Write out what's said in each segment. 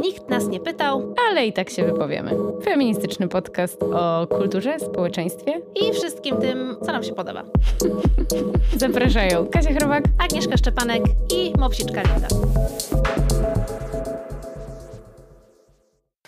Nikt nas nie pytał Ale i tak się wypowiemy. Feministyczny podcast o kulturze, społeczeństwie. i wszystkim tym, co nam się podoba. Zapraszają Kasia Chrobak. Agnieszka Szczepanek i Mopsiczka Linda.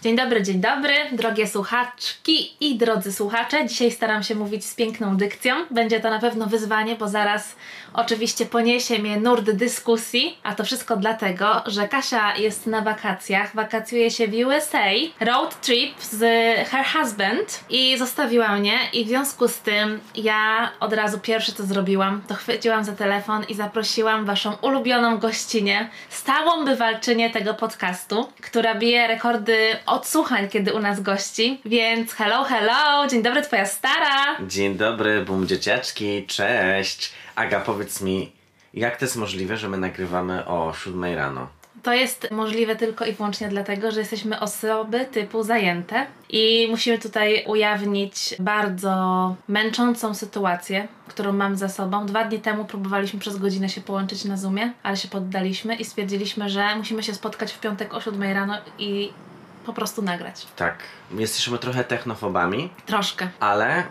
Dzień dobry, dzień dobry, drogie słuchaczki i drodzy słuchacze. Dzisiaj staram się mówić z piękną dykcją. Będzie to na pewno wyzwanie, bo zaraz oczywiście poniesie mnie nurt dyskusji, a to wszystko dlatego, że Kasia jest na wakacjach, wakacjuje się w USA, road trip z her husband i zostawiła mnie i w związku z tym ja od razu pierwsze co zrobiłam, to chwyciłam za telefon i zaprosiłam waszą ulubioną gościnę, stałą bywalczynię tego podcastu, która bije rekordy odsłuchań, kiedy u nas gości, więc hello, hello, dzień dobry twoja stara. Dzień dobry, bum dzieciaczki, cześć. Aga, powiedz mi, jak to jest możliwe, że my nagrywamy o 7 rano? To jest możliwe tylko i wyłącznie dlatego, że jesteśmy osoby typu zajęte i musimy tutaj ujawnić bardzo męczącą sytuację, którą mam za sobą. Dwa dni temu próbowaliśmy przez godzinę się połączyć na Zoomie, ale się poddaliśmy i stwierdziliśmy, że musimy się spotkać w piątek o 7 rano i po prostu nagrać. Tak, jesteśmy trochę technofobami, Troszkę. ale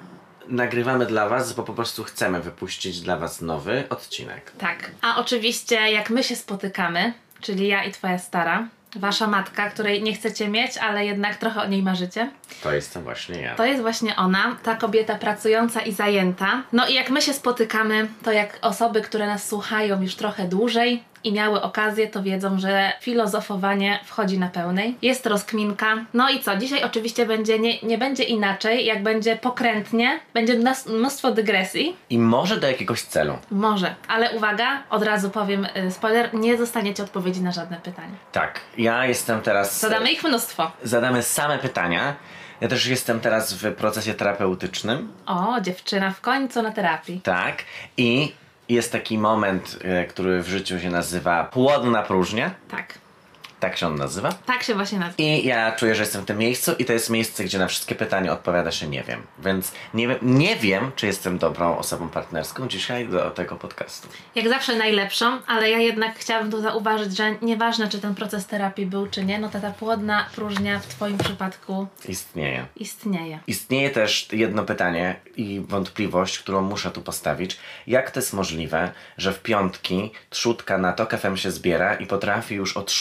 nagrywamy dla was, bo po prostu chcemy wypuścić dla was nowy odcinek. Tak. A oczywiście jak my się spotykamy, czyli ja i twoja stara, wasza matka, której nie chcecie mieć, ale jednak trochę o niej marzycie, To jestem właśnie ja. To jest właśnie ona, ta kobieta pracująca i zajęta. No i jak my się spotykamy, to jak osoby, które nas słuchają już trochę dłużej i miały okazję, to wiedzą, że filozofowanie wchodzi na pełnej. Jest rozkminka. No i co? Dzisiaj oczywiście będzie nie, nie będzie inaczej, jak będzie pokrętnie, będzie mnóstwo dygresji. I może do jakiegoś celu. Może, ale uwaga, od razu powiem y, spoiler, nie dostaniecie odpowiedzi na żadne pytanie. Tak, ja jestem teraz... Zadamy ich mnóstwo. Zadamy same pytania. Ja też jestem teraz w procesie terapeutycznym. O, dziewczyna w końcu na terapii. Tak. I jest taki moment, e, który w życiu się nazywa płodna próżnia. Tak. Tak się on nazywa. Tak się właśnie nazywa. I ja czuję, że jestem w tym miejscu i to jest miejsce, gdzie na wszystkie pytania odpowiada się nie wiem. Więc nie wiem, nie wiem czy jestem dobrą osobą partnerską dzisiaj do tego podcastu. Jak zawsze najlepszą, ale ja jednak chciałabym tu zauważyć, że nieważne czy ten proces terapii był czy nie, no ta, ta płodna próżnia w Twoim przypadku Istnieje. istnieje. Istnieje też jedno pytanie i wątpliwość, którą muszę tu postawić. Jak to jest możliwe, że w piątki trzutka na TOK FM się zbiera i potrafi już od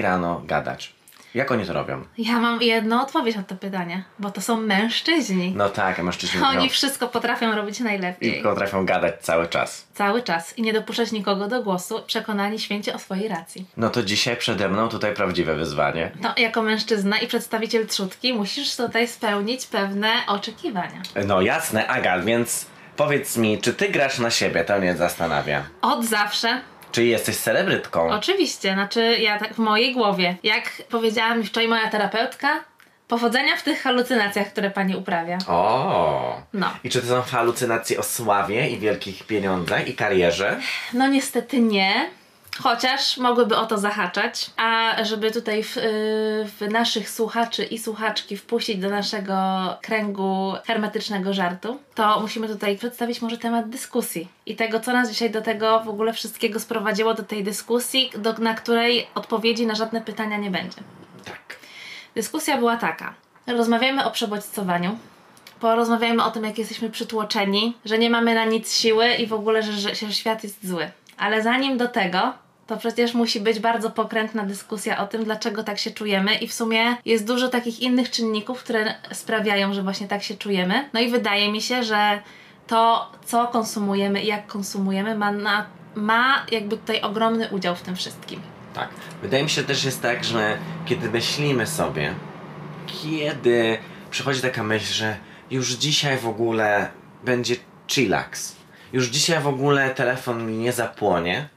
6 rano gadać? Jak oni to robią? Ja mam jedną odpowiedź na to pytanie, bo to są mężczyźni. No tak, mężczyźni Oni no, wszystko potrafią robić i najlepiej. potrafią gadać cały czas. Cały czas i nie dopuszczać nikogo do głosu, przekonani święcie o swojej racji. No to dzisiaj przede mną tutaj prawdziwe wyzwanie. No, jako mężczyzna i przedstawiciel trzutki musisz tutaj spełnić pewne oczekiwania. No jasne, Aga, więc powiedz mi, czy ty grasz na siebie? To mnie zastanawia. Od zawsze Czy jesteś celebrytką? Oczywiście, znaczy ja tak w mojej głowie. Jak powiedziała mi wczoraj moja terapeutka, powodzenia w tych halucynacjach, które pani uprawia. O. No. I czy to są halucynacje o sławie i wielkich pieniądzach i karierze? No niestety nie. Chociaż mogłyby o to zahaczać, a żeby tutaj w, y, w naszych słuchaczy i słuchaczki wpuścić do naszego kręgu hermetycznego żartu, to musimy tutaj przedstawić może temat dyskusji i tego, co nas dzisiaj do tego w ogóle wszystkiego sprowadziło, do tej dyskusji, do, na której odpowiedzi na żadne pytania nie będzie. Tak. Dyskusja była taka. Rozmawiamy o przebodźcowaniu. Porozmawiajmy o tym, jak jesteśmy przytłoczeni, że nie mamy na nic siły i w ogóle, że, że, że świat jest zły. Ale zanim do tego, to przecież musi być bardzo pokrętna dyskusja o tym, dlaczego tak się czujemy, i w sumie jest dużo takich innych czynników, które sprawiają, że właśnie tak się czujemy. No i wydaje mi się, że to, co konsumujemy i jak konsumujemy, ma, na, ma jakby tutaj ogromny udział w tym wszystkim. Tak. Wydaje mi się też jest tak, że kiedy myślimy sobie, kiedy przychodzi taka myśl, że już dzisiaj w ogóle będzie chillax, już dzisiaj w ogóle telefon mi nie zapłonie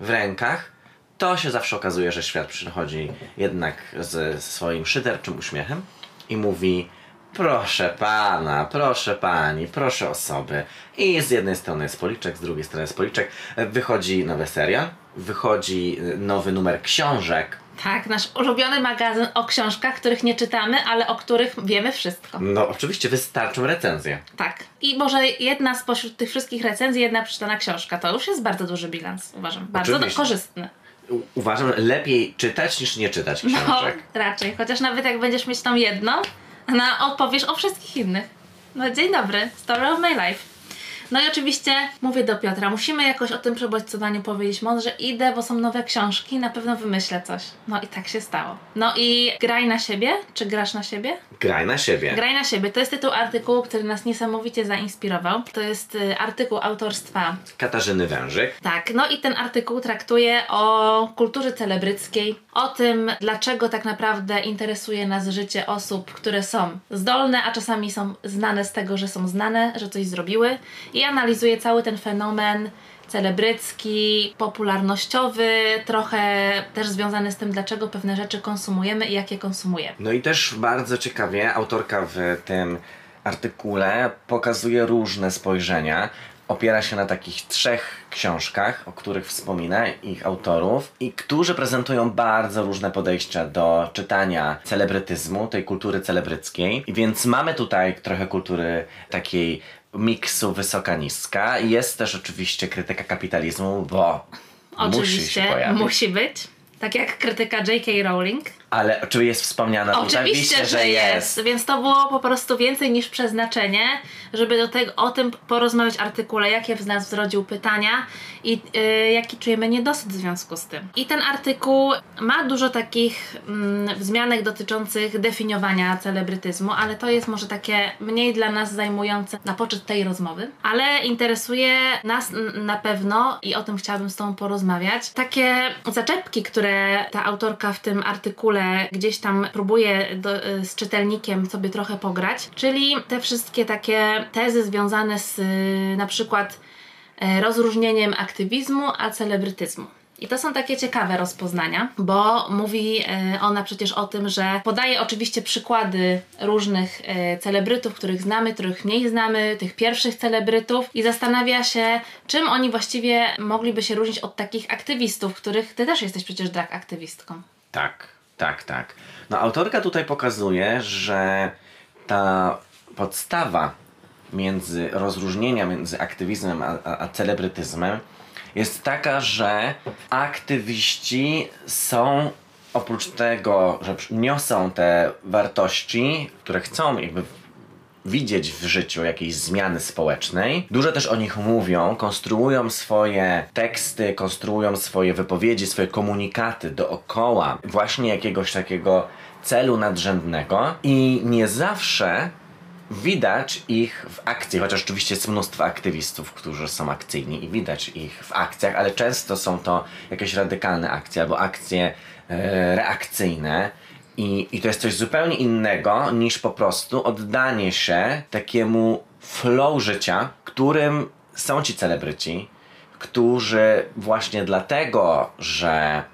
w rękach, to się zawsze okazuje, że świat przychodzi jednak ze swoim szyderczym uśmiechem i mówi proszę pana, proszę pani, proszę osoby. I z jednej strony jest policzek, z drugiej strony jest policzek. Wychodzi nowy serial, wychodzi y, nowy numer książek. Tak, nasz ulubiony magazyn o książkach, których nie czytamy, ale o których wiemy wszystko. No oczywiście wystarczą recenzje. Tak. I może jedna spośród tych wszystkich recenzji, jedna przeczytana książka. To już jest bardzo duży bilans, uważam. Bardzo do, korzystny. u- uważam, lepiej czytać niż nie czytać No, książek. raczej. Chociaż nawet jak będziesz mieć tą jedną, na opowiesz o wszystkich innych. No, dzień dobry. Story of my life. No i oczywiście mówię do Piotra, musimy jakoś o tym przebodźcowaniu powiedzieć. Mądrze idę, bo są nowe książki, na pewno wymyślę coś. No i tak się stało. No i graj na siebie, czy grasz na siebie? Graj na siebie. Graj na siebie. To jest tytuł artykułu, który nas niesamowicie zainspirował. To jest y, artykuł autorstwa Katarzyny Wężyk. tak, no i ten artykuł traktuje o kulturze celebryckiej, o tym, dlaczego tak naprawdę interesuje nas życie osób, które są zdolne, a czasami są znane z tego, że są znane, że coś zrobiły i analizuje cały ten fenomen celebrycki, popularnościowy, trochę też związany z tym, dlaczego pewne rzeczy konsumujemy i jakie konsumujemy. No i też bardzo ciekawie autorka w tym artykule pokazuje różne spojrzenia. Opiera się na takich trzech książkach, o których wspomina ich autorów, i którzy prezentują bardzo różne podejścia do czytania celebrytyzmu, tej kultury celebryckiej. I więc mamy tutaj trochę kultury takiej miksu wysoka-niska. Jest też oczywiście krytyka kapitalizmu, bo musi się Oczywiście, pojawić. musi być. Tak jak krytyka J.K. Rowling. Ale oczywiście jest wspomniana tutaj. Oczywiście, że jest. Więc to było po prostu więcej niż przeznaczenie, żeby do tego, o tym porozmawiać w artykule, jakie w nas zrodził pytania i y, jaki czujemy niedosyt w związku z tym. I ten artykuł ma dużo takich mm, wzmianek dotyczących definiowania celebrytyzmu, ale to jest może takie mniej dla nas zajmujące na poczet tej rozmowy. Ale interesuje nas na pewno i o tym chciałabym z Tobą porozmawiać. Takie zaczepki, które ta autorka w tym artykule gdzieś tam próbuje do, y, z czytelnikiem sobie trochę pograć, czyli te wszystkie takie tezy związane z y, na przykład e, rozróżnieniem aktywizmu a celebrytyzmu. I to są takie ciekawe rozpoznania, bo mówi e, ona przecież o tym, że podaje oczywiście przykłady różnych e, celebrytów, których znamy, których mniej znamy, tych pierwszych celebrytów i zastanawia się, czym oni właściwie mogliby się różnić od takich aktywistów, których ty też jesteś przecież drag aktywistką. Tak, tak, tak. No autorka tutaj pokazuje, że ta podstawa między rozróżnienia między aktywizmem a, a, a celebrytyzmem jest taka, że aktywiści są oprócz tego, że niosą te wartości, które chcą jakby widzieć w życiu jakiejś zmiany społecznej. Dużo też o nich mówią, konstruują swoje teksty, konstruują swoje wypowiedzi, swoje komunikaty dookoła właśnie jakiegoś takiego celu nadrzędnego i nie zawsze widać ich w akcji, chociaż oczywiście jest mnóstwo aktywistów, którzy są akcyjni i widać ich w akcjach, ale często są to jakieś radykalne akcje albo akcje e, reakcyjne. I, I to jest coś zupełnie innego niż po prostu oddanie się takiemu flow życia, którym są ci celebryci, którzy właśnie dlatego, że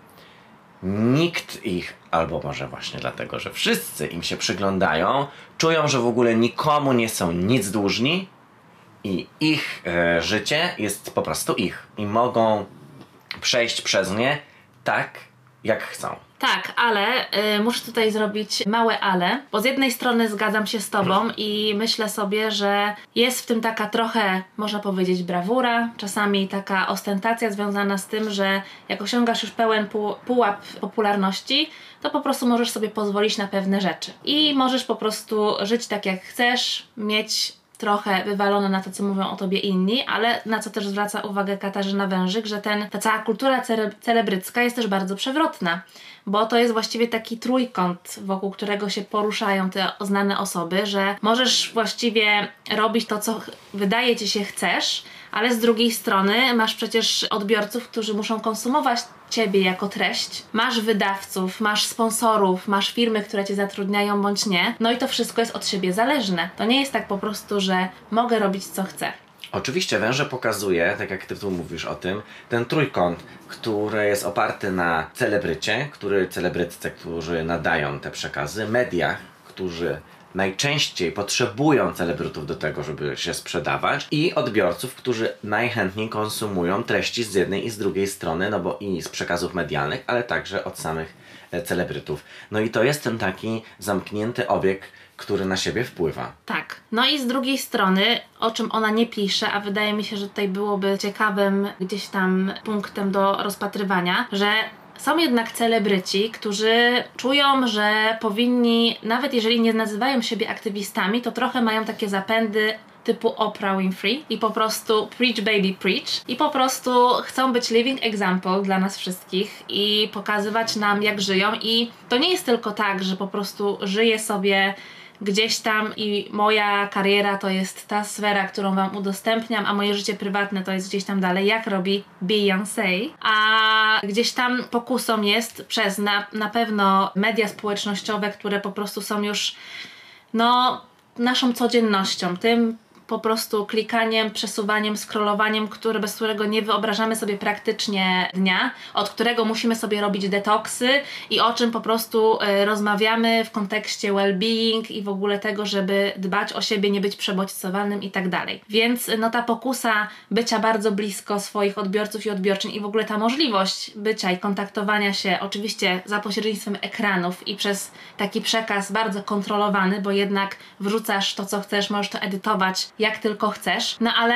nikt ich, albo może właśnie dlatego, że wszyscy im się przyglądają, czują, że w ogóle nikomu nie są nic dłużni i ich e, życie jest po prostu ich i mogą przejść przez nie tak, jak chcą. Tak, ale y, muszę tutaj zrobić małe ale, bo z jednej strony zgadzam się z Tobą i myślę sobie, że jest w tym taka trochę, można powiedzieć, brawura, czasami taka ostentacja związana z tym, że jak osiągasz już pełen pu- pułap popularności, to po prostu możesz sobie pozwolić na pewne rzeczy. I możesz po prostu żyć tak jak chcesz, mieć trochę wywalone na to, co mówią o tobie inni, ale na co też zwraca uwagę Katarzyna Wężyk, że ten, ta cała kultura cele, celebrycka jest też bardzo przewrotna, bo to jest właściwie taki trójkąt, wokół którego się poruszają te znane osoby, że możesz właściwie robić to, co wydaje ci się chcesz, ale z drugiej strony masz przecież odbiorców, którzy muszą konsumować ciebie jako treść. Masz wydawców, masz sponsorów, masz firmy, które cię zatrudniają bądź nie. No i to wszystko jest od siebie zależne. To nie jest tak po prostu, że mogę robić co chcę. Oczywiście węże pokazuje, tak jak ty tu mówisz o tym, ten trójkąt, który jest oparty na celebrycie, który celebrytce, którzy nadają te przekazy, mediach, którzy najczęściej potrzebują celebrytów do tego, żeby się sprzedawać i odbiorców, którzy najchętniej konsumują treści z jednej i z drugiej strony, no bo i z przekazów medialnych, ale także od samych e, celebrytów. No i to jest ten taki zamknięty obieg, który na siebie wpływa. Tak. No i z drugiej strony, o czym ona nie pisze, a wydaje mi się, że tutaj byłoby ciekawym gdzieś tam punktem do rozpatrywania, że są jednak celebryci, którzy czują, że powinni, nawet jeżeli nie nazywają siebie aktywistami, to trochę mają takie zapędy typu Oprah Winfrey i po prostu preach baby preach. I po prostu chcą być living example dla nas wszystkich i pokazywać nam jak żyją. I to nie jest tylko tak, że po prostu żyje sobie gdzieś tam i moja kariera to jest ta sfera, którą Wam udostępniam, a moje życie prywatne to jest gdzieś tam dalej, jak robi Beyoncé. A gdzieś tam pokusą jest przez na, na pewno media społecznościowe, które po prostu są już no naszą codziennością, tym po prostu klikaniem, przesuwaniem, scrollowaniem, które, bez którego nie wyobrażamy sobie praktycznie dnia, od którego musimy sobie robić detoksy i o czym po prostu y, rozmawiamy w kontekście well-being i w ogóle tego, żeby dbać o siebie, nie być przebodźcowanym i tak dalej. Więc no ta pokusa bycia bardzo blisko swoich odbiorców i odbiorczyń i w ogóle ta możliwość bycia i kontaktowania się oczywiście za pośrednictwem ekranów i przez taki przekaz bardzo kontrolowany, bo jednak wrzucasz to, co chcesz, możesz to edytować jak tylko chcesz, no ale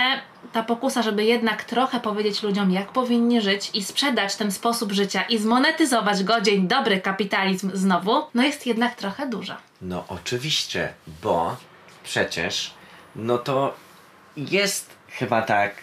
ta pokusa, żeby jednak trochę powiedzieć ludziom, jak powinni żyć i sprzedać ten sposób życia i zmonetyzować go, dzień dobry kapitalizm znowu, no jest jednak trochę duża. No oczywiście, bo przecież no to jest chyba tak,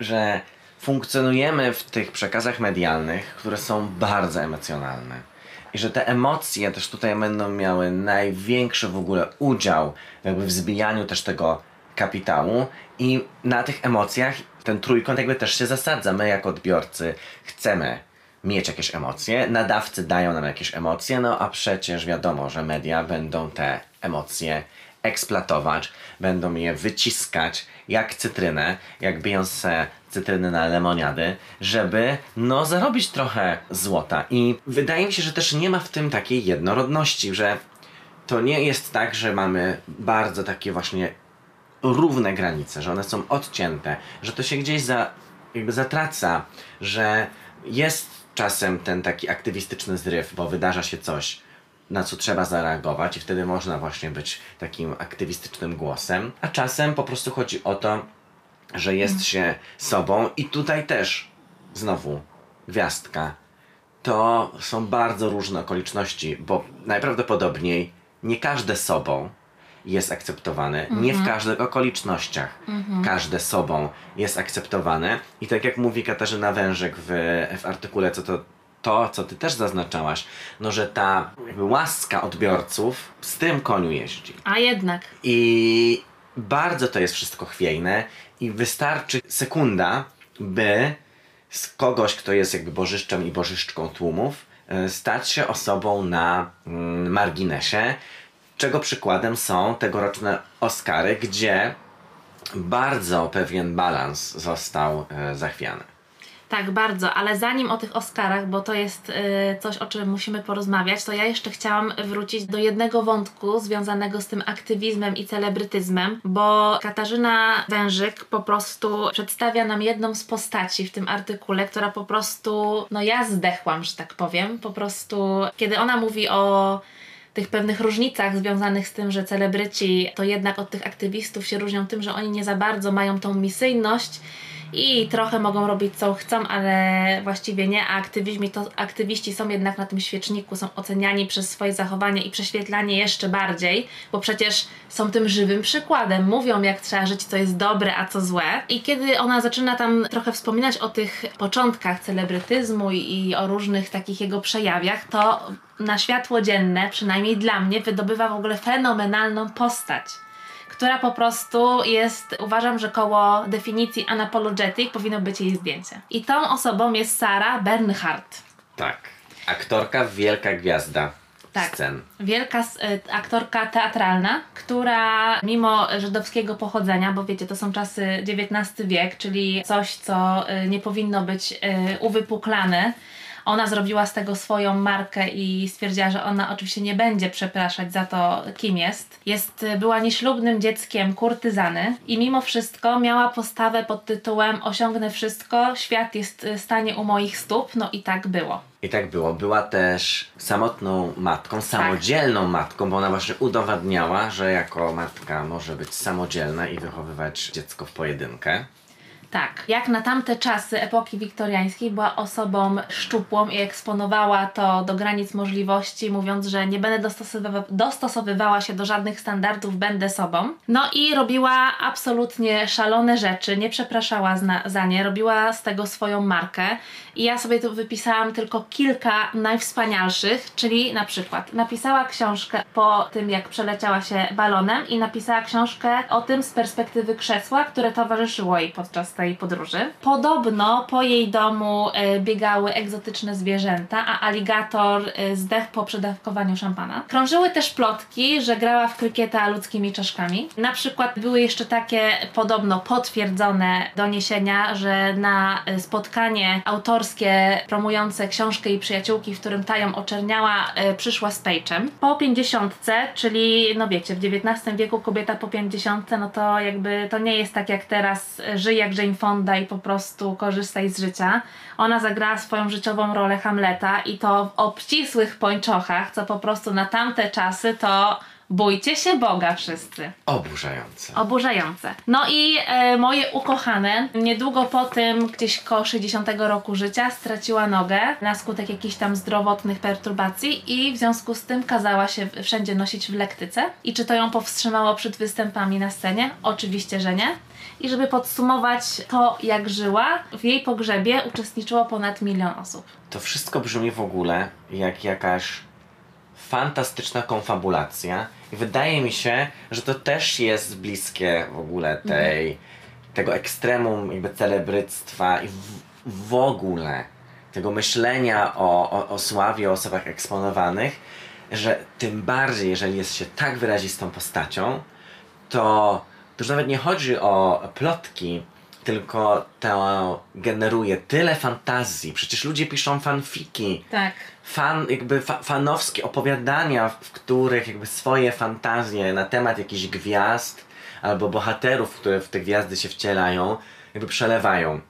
że funkcjonujemy w tych przekazach medialnych, które są bardzo emocjonalne. I że te emocje też tutaj będą miały największy w ogóle udział jakby w zbijaniu też tego kapitału i na tych emocjach ten trójkąt jakby też się zasadza. My jako odbiorcy chcemy mieć jakieś emocje, nadawcy dają nam jakieś emocje, no a przecież wiadomo, że media będą te emocje eksploatować, będą je wyciskać jak cytrynę, jak Beyoncé cytryny na lemoniady, żeby no zarobić trochę złota. I wydaje mi się, że też nie ma w tym takiej jednorodności, że to nie jest tak, że mamy bardzo takie właśnie równe granice, że one są odcięte, że to się gdzieś za, jakby zatraca, że jest czasem ten taki aktywistyczny zryw, bo wydarza się coś, na co trzeba zareagować i wtedy można właśnie być takim aktywistycznym głosem, a czasem po prostu chodzi o to, że jest się sobą i tutaj też znowu gwiazdka. To są bardzo różne okoliczności, bo najprawdopodobniej nie każde sobą jest akceptowane. Nie w każdych okolicznościach każde sobą jest akceptowane. I tak jak mówi Katarzyna Wężyk w, w artykule, co to to, co ty też zaznaczałaś, no że ta łaska odbiorców z tym koniu jeździ. A jednak. I bardzo to jest wszystko chwiejne i wystarczy sekunda, by z kogoś, kto jest jakby bożyszczem i bożyszczką tłumów, e, stać się osobą na mm, marginesie, czego przykładem są tegoroczne Oscary, gdzie bardzo pewien balans został e, zachwiany. Tak, bardzo, ale zanim o tych Oscarach, bo to jest y, coś, o czym musimy porozmawiać, to ja jeszcze chciałam wrócić do jednego wątku związanego z tym aktywizmem i celebrytyzmem, bo Katarzyna Wężyk po prostu przedstawia nam jedną z postaci w tym artykule, która po prostu, no ja zdechłam, że tak powiem, po prostu, kiedy ona mówi o tych pewnych różnicach związanych z tym, że celebryci to jednak od tych aktywistów się różnią tym, że oni nie za bardzo mają tą misyjność i trochę mogą robić co chcą, ale właściwie nie, a aktywizmi to, aktywiści są jednak na tym świeczniku, są oceniani przez swoje zachowanie i prześwietlanie jeszcze bardziej, bo przecież są tym żywym przykładem, mówią jak trzeba żyć, co jest dobre, a co złe. I kiedy ona zaczyna tam trochę wspominać o tych początkach celebrytyzmu i, i o różnych takich jego przejawiach, to na światło dzienne, przynajmniej dla mnie, wydobywa w ogóle fenomenalną postać która po prostu jest, uważam, że koło definicji unapologetic powinno być jej zdjęcie. I tą osobą jest Sara Bernhardt. Tak. Aktorka, wielka gwiazda Tak. scen. Wielka y, aktorka teatralna, która mimo żydowskiego pochodzenia, bo wiecie, to są czasy XIX wiek, czyli coś, co y, nie powinno być y, uwypuklane. Ona zrobiła z tego swoją markę i stwierdziła, że ona oczywiście nie będzie przepraszać za to, kim jest. jest y, była nieślubnym dzieckiem kurtyzany i mimo wszystko miała postawę pod tytułem Osiągnę wszystko, świat jest y, stanie u moich stóp, no i tak było. I tak było. Była też samotną matką, samodzielną matką, bo ona właśnie udowadniała, że jako matka może być samodzielna i wychowywać dziecko w pojedynkę. Tak, jak na tamte czasy epoki wiktoriańskiej była osobą szczupłą i eksponowała to do granic możliwości, mówiąc, że nie będę dostosowywa- dostosowywała się do żadnych standardów, będę sobą. No i robiła absolutnie szalone rzeczy, nie przepraszała za nie, robiła z tego swoją markę. I ja sobie tu wypisałam tylko kilka najwspanialszych, czyli na przykład napisała książkę po tym, jak przeleciała się balonem i napisała książkę o tym z perspektywy krzesła, które towarzyszyło jej podczas tej podróży. Podobno po jej domu e, biegały egzotyczne zwierzęta, a aligator e, zdechł po przedawkowaniu szampana. Krążyły też plotki, że grała w krykieta ludzkimi czaszkami. Na przykład były jeszcze takie podobno potwierdzone doniesienia, że na e, spotkanie autorskie promujące książkę i przyjaciółki, w którym ta ją oczerniała, przyszła z Page'em. Po pięćdziesiątce, czyli no wiecie, w XIX wieku kobieta po pięćdziesiątce, no to jakby to nie jest tak jak teraz, żyj jak Jane Fonda i po prostu korzystaj z życia. Ona zagrała swoją życiową rolę Hamleta i to w obcisłych pończochach, co po prostu na tamte czasy to bójcie się Boga wszyscy. Oburzające. Oburzające. No i e, moje ukochane, niedługo po tym, gdzieś koło 60 roku życia, straciła nogę na skutek jakichś tam zdrowotnych perturbacji i w związku z tym kazała się wszędzie nosić w lektyce. I czy to ją powstrzymało przed występami na scenie? Oczywiście, że nie. I żeby podsumować to, jak żyła, w jej pogrzebie uczestniczyło ponad milion osób. To wszystko brzmi w ogóle jak jakaś fantastyczna konfabulacja i wydaje mi się, że to też jest bliskie w ogóle tej, tego ekstremum jakby celebryctwa i w, w ogóle tego myślenia o, o, o sławie, o osobach eksponowanych, że tym bardziej, jeżeli jest się tak wyrazistą postacią, to, to już nawet nie chodzi o plotki, tylko to generuje tyle fantazji. Przecież ludzie piszą fanfiki, Tak. Fan, jakby fa, fanowskie opowiadania, w których jakby swoje fantazje na temat jakichś gwiazd albo bohaterów, które w te gwiazdy się wcielają, jakby przelewają.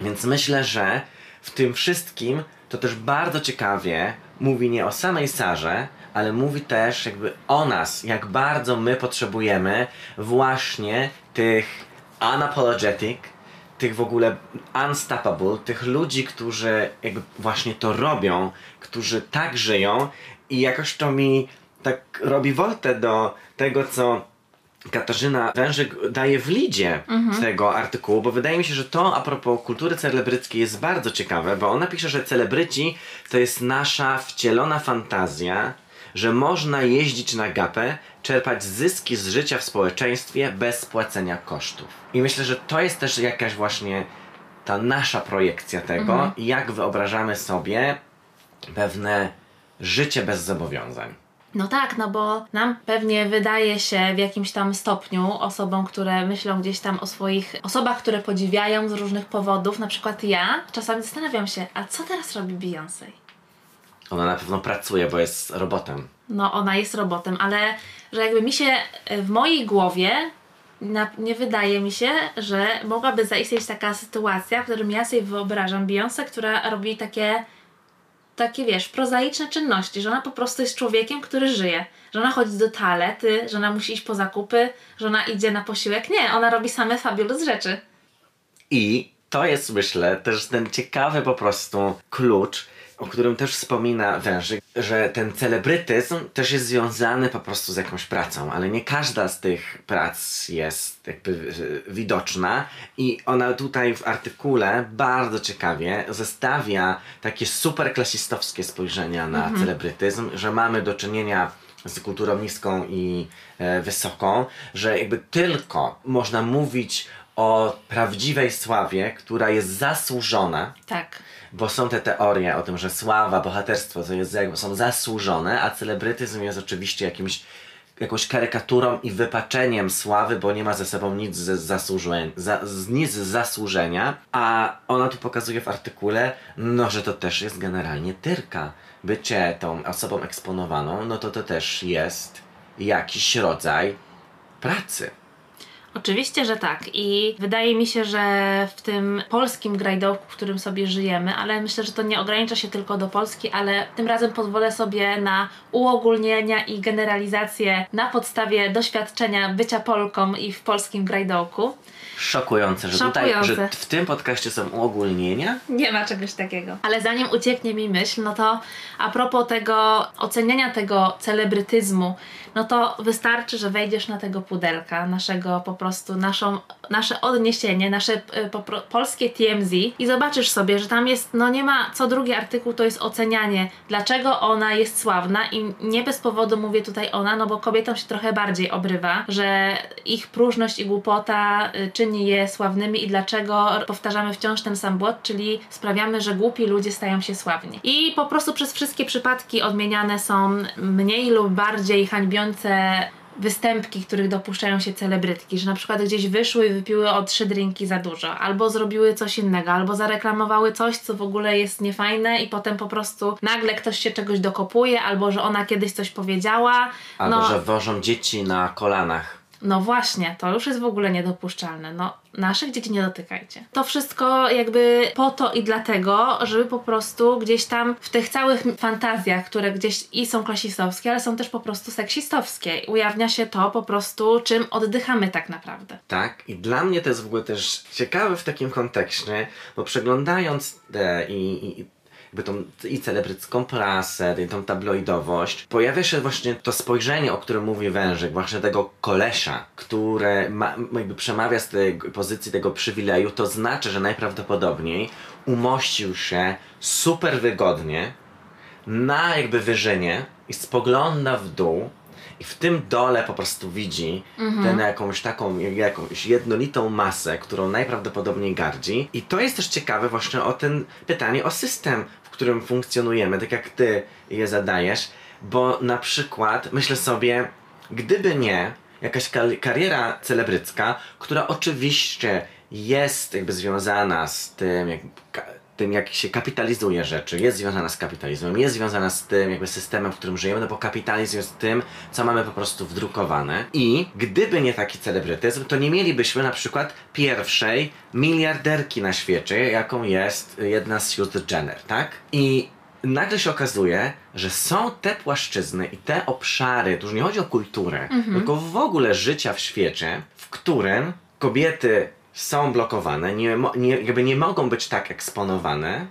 Więc myślę, że w tym wszystkim to też bardzo ciekawie mówi nie o samej Sarze, ale mówi też jakby o nas, jak bardzo my potrzebujemy właśnie tych unapologetic, tych w ogóle unstoppable, tych ludzi, którzy jakby właśnie to robią, którzy tak żyją i jakoś to mi tak robi woltę do tego, co Katarzyna Wężyk daje w lidzie tego artykułu, bo wydaje mi się, że to a propos kultury celebryckiej jest bardzo ciekawe, bo ona pisze, że celebryci to jest nasza wcielona fantazja, że można jeździć na gapę, czerpać zyski z życia w społeczeństwie bez płacenia kosztów. I myślę, że to jest też jakaś właśnie ta nasza projekcja tego, jak wyobrażamy sobie pewne życie bez zobowiązań. No tak, no bo nam pewnie wydaje się w jakimś tam stopniu osobom, które myślą gdzieś tam o swoich osobach, które podziwiają z różnych powodów, na przykład ja, czasami zastanawiam się, a co teraz robi Beyoncé? Ona na pewno pracuje, bo jest robotem. No ona jest robotem, ale że jakby mi się e, w mojej głowie na, nie wydaje mi się, że mogłaby zaistnieć taka sytuacja, w którym ja sobie wyobrażam Beyoncé, która robi takie takie wiesz, prozaiczne czynności, że ona po prostu jest człowiekiem, który żyje. Że ona chodzi do toalety, że ona musi iść po zakupy, że ona idzie na posiłek. Nie, ona robi same fabulous rzeczy. I to jest, myślę, też ten ciekawy po prostu klucz, o którym też wspomina Wężyk, że ten celebrytyzm też jest związany po prostu z jakąś pracą, ale nie każda z tych prac jest jakby e, widoczna i ona tutaj w artykule bardzo ciekawie zestawia takie super klasistowskie spojrzenia na celebrytyzm, że mamy do czynienia z kulturą niską i e, wysoką, że jakby tylko można mówić o prawdziwej sławie, która jest zasłużona, Tak. bo są te teorie o tym, że sława, bohaterstwo to jest, są zasłużone, a celebrytyzm jest oczywiście jakimś, jakąś karykaturą i wypaczeniem sławy, bo nie ma ze sobą nic z, zasłużeń, za, z, nic z zasłużenia, a ona tu pokazuje w artykule, no, że to też jest generalnie tyrka. Bycie tą osobą eksponowaną, no to to też jest jakiś rodzaj pracy. Oczywiście, że tak. I wydaje mi się, że w tym polskim grajdołku, w którym sobie żyjemy, ale myślę, że to nie ogranicza się tylko do Polski, ale tym razem pozwolę sobie na uogólnienia i generalizacje na podstawie doświadczenia bycia Polką i w polskim grajdołku. Szokujące, że Szokujące. tutaj, że w tym podcaście są uogólnienia. Nie ma czegoś takiego. Ale zanim ucieknie mi myśl, no to a propos tego oceniania tego celebrytyzmu, no to wystarczy, że wejdziesz na tego pudelka, naszego po prostu, naszą, nasze odniesienie, nasze y, po, polskie TMZ i zobaczysz sobie, że tam jest, no nie ma, co drugi artykuł to jest ocenianie, dlaczego ona jest sławna i nie bez powodu mówię tutaj ona, no bo kobietom się trochę bardziej obrywa, że ich próżność i głupota y, czyni je sławnymi i dlaczego powtarzamy wciąż ten sam błąd, czyli sprawiamy, że głupi ludzie stają się sławni. I po prostu przez wszystkie przypadki odmieniane są mniej lub bardziej hańbiące występki, których dopuszczają się celebrytki, że na przykład gdzieś wyszły i wypiły o trzy drinki za dużo, albo zrobiły coś innego, albo zareklamowały coś, co w ogóle jest niefajne i potem po prostu nagle ktoś się czegoś dokopuje, albo że ona kiedyś coś powiedziała. Albo no, że wożą dzieci na kolanach. No właśnie, to już jest w ogóle niedopuszczalne. No, naszych dzieci nie dotykajcie. To wszystko jakby po to i dlatego, żeby po prostu gdzieś tam w tych całych fantazjach, które gdzieś i są klasistowskie, ale są też po prostu seksistowskie, ujawnia się to po prostu, czym oddychamy tak naprawdę. Tak, i dla mnie to jest w ogóle też ciekawe w takim kontekście, bo przeglądając te i, i jakby tą i celebrycką prasę, i tą tabloidowość, pojawia się właśnie to spojrzenie, o którym mówi Wężyk, właśnie tego kolesza, które ma, jakby przemawia z tej pozycji tego przywileju, to znaczy, że najprawdopodobniej umościł się super wygodnie na jakby wyżynie i spogląda w dół i w tym dole po prostu widzi tę jakąś taką, jakąś jednolitą masę, którą najprawdopodobniej gardzi. I to jest też ciekawe właśnie o ten pytanie o system, którym funkcjonujemy, tak jak ty je zadajesz, bo na przykład myślę sobie, gdyby nie jakaś kariera celebrycka, która oczywiście jest jakby związana z tym, jak, tym, jak się kapitalizuje rzeczy, jest związana z kapitalizmem, jest związana z tym jakby systemem, w którym żyjemy, no bo kapitalizm jest tym, co mamy po prostu wdrukowane. I gdyby nie taki celebrytyzm, to nie mielibyśmy na przykład pierwszej miliarderki na świecie, jaką jest jedna z sióstr Jenner, tak? I nagle się okazuje, że są te płaszczyzny i te obszary, tu już nie chodzi o kulturę, tylko w ogóle życia w świecie, w którym kobiety są blokowane, nie, nie, jakby nie mogą być tak eksponowane,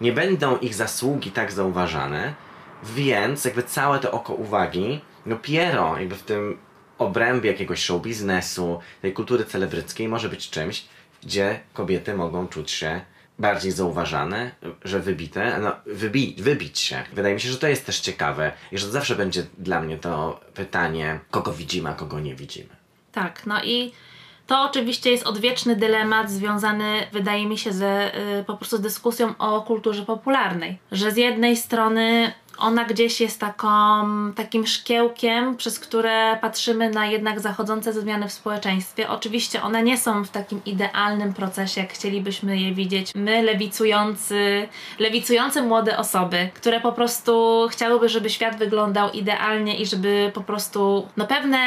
nie będą ich zasługi tak zauważane, więc jakby całe to oko uwagi dopiero jakby w tym obrębie jakiegoś show biznesu, tej kultury celebryckiej może być czymś, gdzie kobiety mogą czuć się bardziej zauważane, że wybite, no wybi wybić się. Wydaje mi się, że to jest też ciekawe i że zawsze będzie dla mnie to pytanie, kogo widzimy, a kogo nie widzimy. Tak, no i to oczywiście jest odwieczny dylemat związany, wydaje mi się, ze y, po prostu dyskusją o kulturze popularnej. Że z jednej strony ona gdzieś jest taką, takim szkiełkiem, przez które patrzymy na jednak zachodzące zmiany w społeczeństwie. Oczywiście one nie są w takim idealnym procesie, jak chcielibyśmy je widzieć. My, lewicujący, lewicujące młode osoby, które po prostu chciałyby, żeby świat wyglądał idealnie i żeby po prostu, no pewne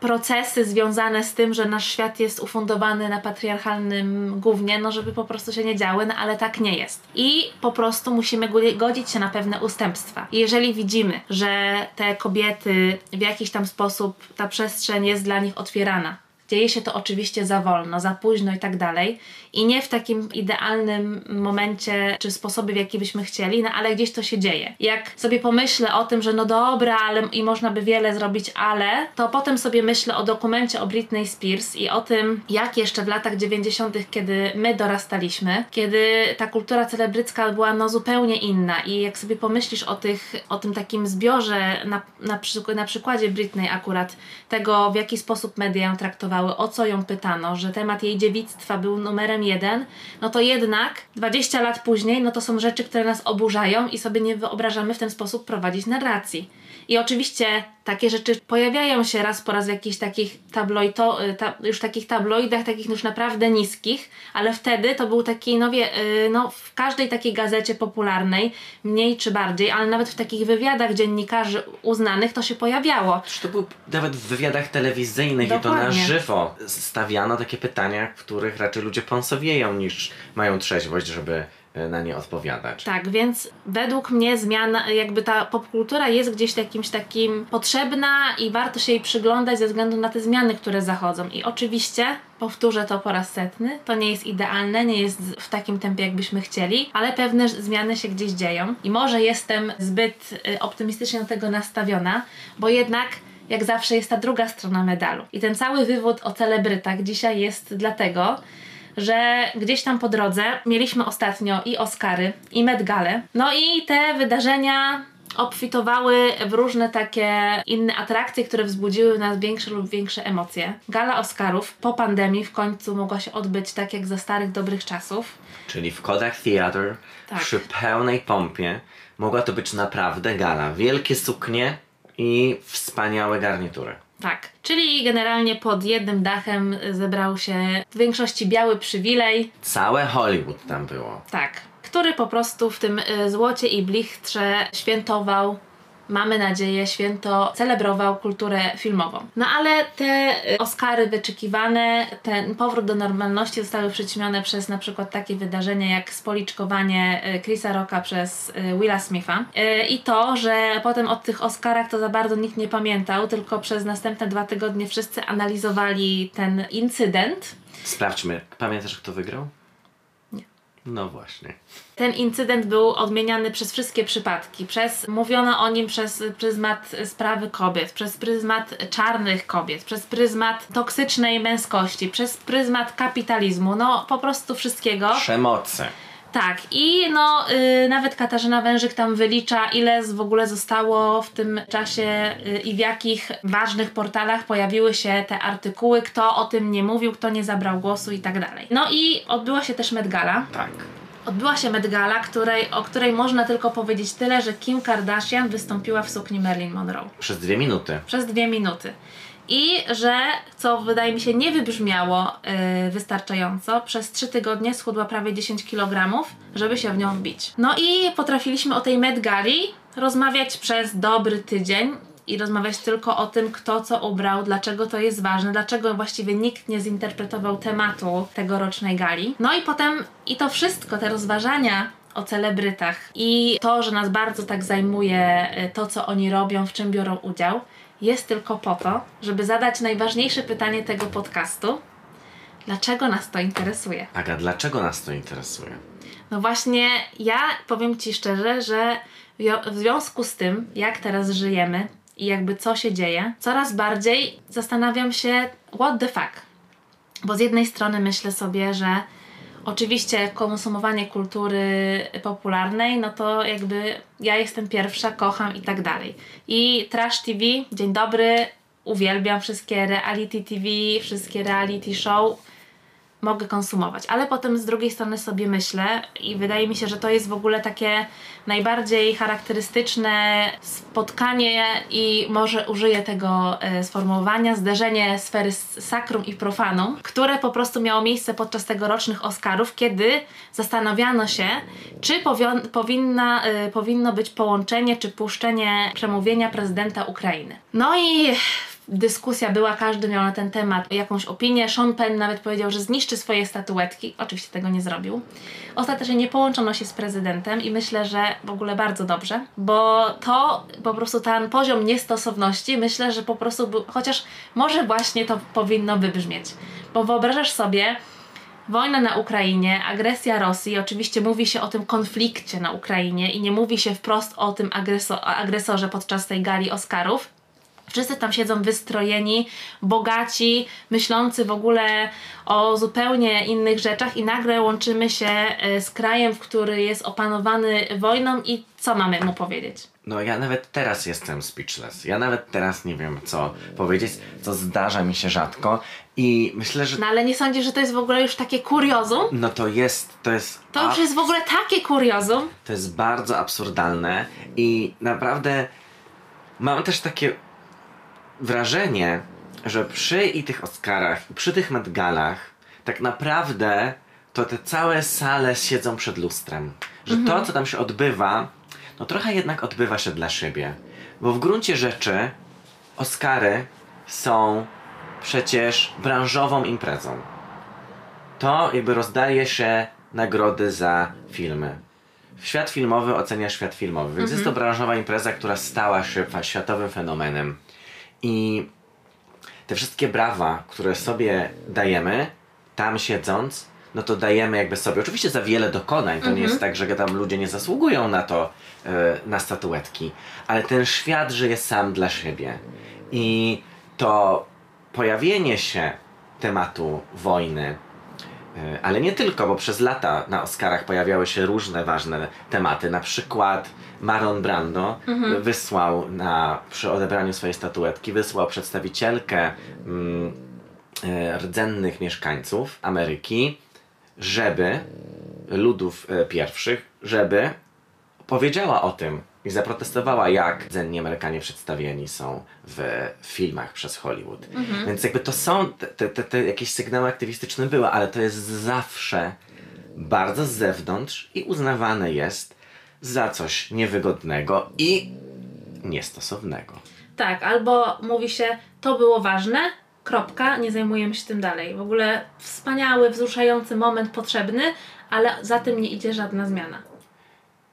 procesy związane z tym, że nasz świat jest ufundowany na patriarchalnym głównie, no żeby po prostu się nie działy, no ale tak nie jest. I po prostu musimy go- godzić się na pewne ustępstwa. I jeżeli widzimy, że te kobiety w jakiś tam sposób ta przestrzeń jest dla nich otwierana, Dzieje się to oczywiście za wolno, za późno i tak dalej. I nie w takim idealnym momencie czy sposobie, w jaki byśmy chcieli, no ale gdzieś to się dzieje. Jak sobie pomyślę o tym, że no dobra, ale i można by wiele zrobić, ale, to potem sobie myślę o dokumencie o Britney Spears i o tym, jak jeszcze w latach 90., kiedy my dorastaliśmy, kiedy ta kultura celebrycka była no zupełnie inna. I jak sobie pomyślisz o, tych, o tym takim zbiorze, na, na, na przykładzie Britney akurat, tego w jaki sposób media ją traktowały, o co ją pytano, że temat jej dziewictwa był numerem no to jednak 20 lat później, no to są rzeczy, które nas oburzają i sobie nie wyobrażamy w ten sposób prowadzić narracji. I oczywiście takie rzeczy pojawiają się raz po raz w jakichś takich tabloito, y, ta, już takich tabloidach, takich już naprawdę niskich, ale wtedy to był taki, no wie, y, no w każdej takiej gazecie popularnej, mniej czy bardziej, ale nawet w takich wywiadach dziennikarzy uznanych to się pojawiało. Przecież to był nawet w wywiadach telewizyjnych i to na Dokładnie. żywo stawiano takie pytania, których raczej ludzie ponsowieją niż mają trzeźwość, żeby na nie odpowiadać. Tak, więc według mnie zmiana, jakby ta popkultura jest gdzieś jakimś takim potrzebna i warto się jej przyglądać ze względu na te zmiany, które zachodzą. I oczywiście, powtórzę to po raz setny, to nie jest idealne, nie jest w takim tempie, jakbyśmy chcieli, ale pewne zmiany się gdzieś dzieją. I może jestem zbyt y, optymistycznie do tego nastawiona, bo jednak jak zawsze jest ta druga strona medalu. I ten cały wywód o celebrytach dzisiaj jest dlatego, że gdzieś tam po drodze mieliśmy ostatnio i Oscary, i Met Gale. No i te wydarzenia obfitowały w różne takie inne atrakcje, które wzbudziły w nas większe lub większe emocje. Gala Oscarów po pandemii w końcu mogła się odbyć tak jak za starych dobrych czasów. Czyli w Kodak Theatre Tak. przy pełnej pompie mogła to być naprawdę gala. Wielkie suknie i wspaniałe garnitury. Tak, czyli generalnie pod jednym dachem zebrał się w większości biały przywilej, Całe Hollywood tam było. Tak, który po prostu w tym y, złocie i blichtrze świętował, mamy nadzieję, święto celebrował kulturę filmową. No ale te y, Oscary wyczekiwane, ten powrót do normalności zostały przyćmione przez na przykład takie wydarzenia jak spoliczkowanie y, Chrisa Rocka przez y, Willa Smitha i to, że potem o tych Oscarach to za bardzo nikt nie pamiętał, tylko przez następne dwa tygodnie wszyscy analizowali ten incydent. Sprawdźmy, pamiętasz kto wygrał? No właśnie. Ten incydent był odmieniany przez wszystkie przypadki. Przez, mówiono o nim przez pryzmat sprawy kobiet, przez pryzmat czarnych kobiet, przez pryzmat toksycznej męskości, przez pryzmat kapitalizmu, no po prostu wszystkiego. Przemocy. Tak, i no y, nawet Katarzyna Wężyk tam wylicza, ile z, w ogóle zostało w tym czasie y, i w jakich ważnych portalach pojawiły się te artykuły, kto o tym nie mówił, kto nie zabrał głosu i tak dalej. No i odbyła się też Met Gala. Tak. Odbyła się Met Gala, której, o której można tylko powiedzieć tyle, że Kim Kardashian wystąpiła w sukni Marilyn Monroe Przez dwie minuty. przez dwie minuty. I że, co wydaje mi się nie wybrzmiało yy, wystarczająco, przez trzy tygodnie schudła prawie 10 kg, żeby się w nią wbić. No i potrafiliśmy o tej Met Gali rozmawiać przez dobry tydzień i rozmawiać tylko o tym, kto co ubrał, dlaczego to jest ważne, dlaczego właściwie nikt nie zinterpretował tematu tegorocznej gali. No i potem i to wszystko, te rozważania o celebrytach i to, że nas bardzo tak zajmuje y, to, co oni robią, w czym biorą udział, jest tylko po to, żeby zadać najważniejsze pytanie tego podcastu. Dlaczego nas to interesuje? Aga, dlaczego nas to interesuje? No właśnie, ja powiem Ci szczerze, że w związku z tym, jak teraz żyjemy i jakby co się dzieje, coraz bardziej zastanawiam się, what the fuck. Bo z jednej strony myślę sobie, że oczywiście konsumowanie kultury popularnej, no to jakby ja jestem pierwsza, kocham i tak dalej. I Trash TV, dzień dobry, uwielbiam wszystkie reality TV, wszystkie reality show mogę konsumować. Ale potem z drugiej strony sobie myślę i wydaje mi się, że to jest w ogóle takie najbardziej charakterystyczne spotkanie i może użyję tego e, sformułowania, zderzenie sfery sakrum i profanum, które po prostu miało miejsce podczas tegorocznych Oscarów, kiedy zastanawiano się, czy powinna, e, powinno być połączenie, czy puszczenie przemówienia prezydenta Ukrainy. No i dyskusja była, każdy miał na ten temat jakąś opinię. Sean Penn nawet powiedział, że zniszczy swoje statuetki. Oczywiście tego nie zrobił. Ostatecznie nie połączono się z prezydentem i myślę, że w ogóle bardzo dobrze, bo to po prostu ten poziom niestosowności, myślę, że po prostu był, chociaż może właśnie to powinno wybrzmieć. Bo wyobrażasz sobie, Wojna na Ukrainie, agresja Rosji, oczywiście mówi się o tym konflikcie na Ukrainie i nie mówi się wprost o tym agreso- agresorze podczas tej gali Oscarów. Wszyscy tam siedzą wystrojeni, bogaci, myślący w ogóle o zupełnie innych rzeczach i nagle łączymy się e, z krajem, który jest opanowany wojną i co mamy mu powiedzieć? No ja nawet teraz jestem speechless. Ja nawet teraz nie wiem co powiedzieć, co zdarza mi się rzadko i myślę, że No ale nie sądzisz, że to jest w ogóle już takie kuriozum? no to jest, to jest To już jest w ogóle takie kuriozum. To jest bardzo absurdalne i naprawdę mam też takie wrażenie, że przy i tych Oscarach, i przy tych Met Galach, tak naprawdę to te całe sale siedzą przed lustrem. Że to, co tam się odbywa, no trochę jednak odbywa się dla siebie. Bo w gruncie rzeczy Oscary są przecież branżową imprezą. To jakby rozdaje się nagrody za filmy. Świat filmowy ocenia świat filmowy, więc jest to branżowa impreza, która stała się światowym fenomenem. I te wszystkie brawa, które sobie dajemy, tam siedząc, no to dajemy jakby sobie, oczywiście za wiele dokonań, to nie jest tak, że tam ludzie nie zasługują na to, e, na statuetki, ale ten świat żyje sam dla siebie. I to pojawienie się tematu wojny, E, Ale nie tylko, bo przez lata na Oscarach pojawiały się różne ważne tematy. Na przykład Marlon Brando wysłał na, przy odebraniu swojej statuetki, wysłał przedstawicielkę mm, e, rdzennych mieszkańców Ameryki, żeby ludów e, pierwszych, żeby powiedziała o tym i zaprotestowała, jak rdzenni Amerykanie przedstawieni są w filmach przez Hollywood. Więc jakby to są, te, te, te jakieś sygnały aktywistyczne były, ale to jest zawsze bardzo z zewnątrz i uznawane jest za coś niewygodnego i niestosownego. Tak, albo mówi się, to było ważne, kropka, nie zajmujemy się tym dalej. W ogóle wspaniały, wzruszający moment potrzebny, ale za tym nie idzie żadna zmiana.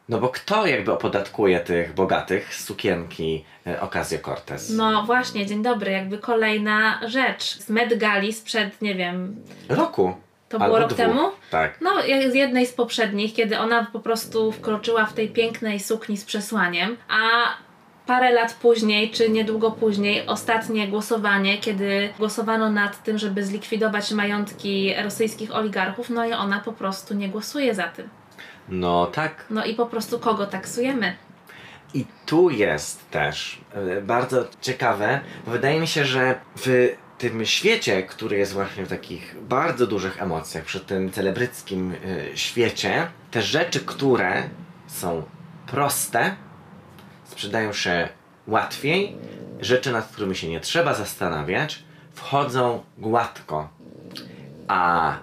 No bo kto jakby opodatkuje tych bogatych sukienki e, Ocasio Cortez? No właśnie, dzień dobry, jakby kolejna rzecz. Z Met Gali sprzed, nie wiem, Roku. To Albo było rok dwóch. temu? Tak. no z jednej z poprzednich, kiedy ona po prostu wkroczyła w tej pięknej sukni z przesłaniem, a parę lat później, czy niedługo później, ostatnie głosowanie, kiedy głosowano nad tym, żeby zlikwidować majątki rosyjskich oligarchów, no i ona po prostu nie głosuje za tym. No tak. No i po prostu kogo taksujemy? I tu jest też e, bardzo ciekawe, bo wydaje mi się, że w tym świecie, który jest właśnie w takich bardzo dużych emocjach, przy tym celebryckim e, świecie, te rzeczy, które są proste, sprzedają się łatwiej, rzeczy, nad którymi się nie trzeba zastanawiać, wchodzą gładko. A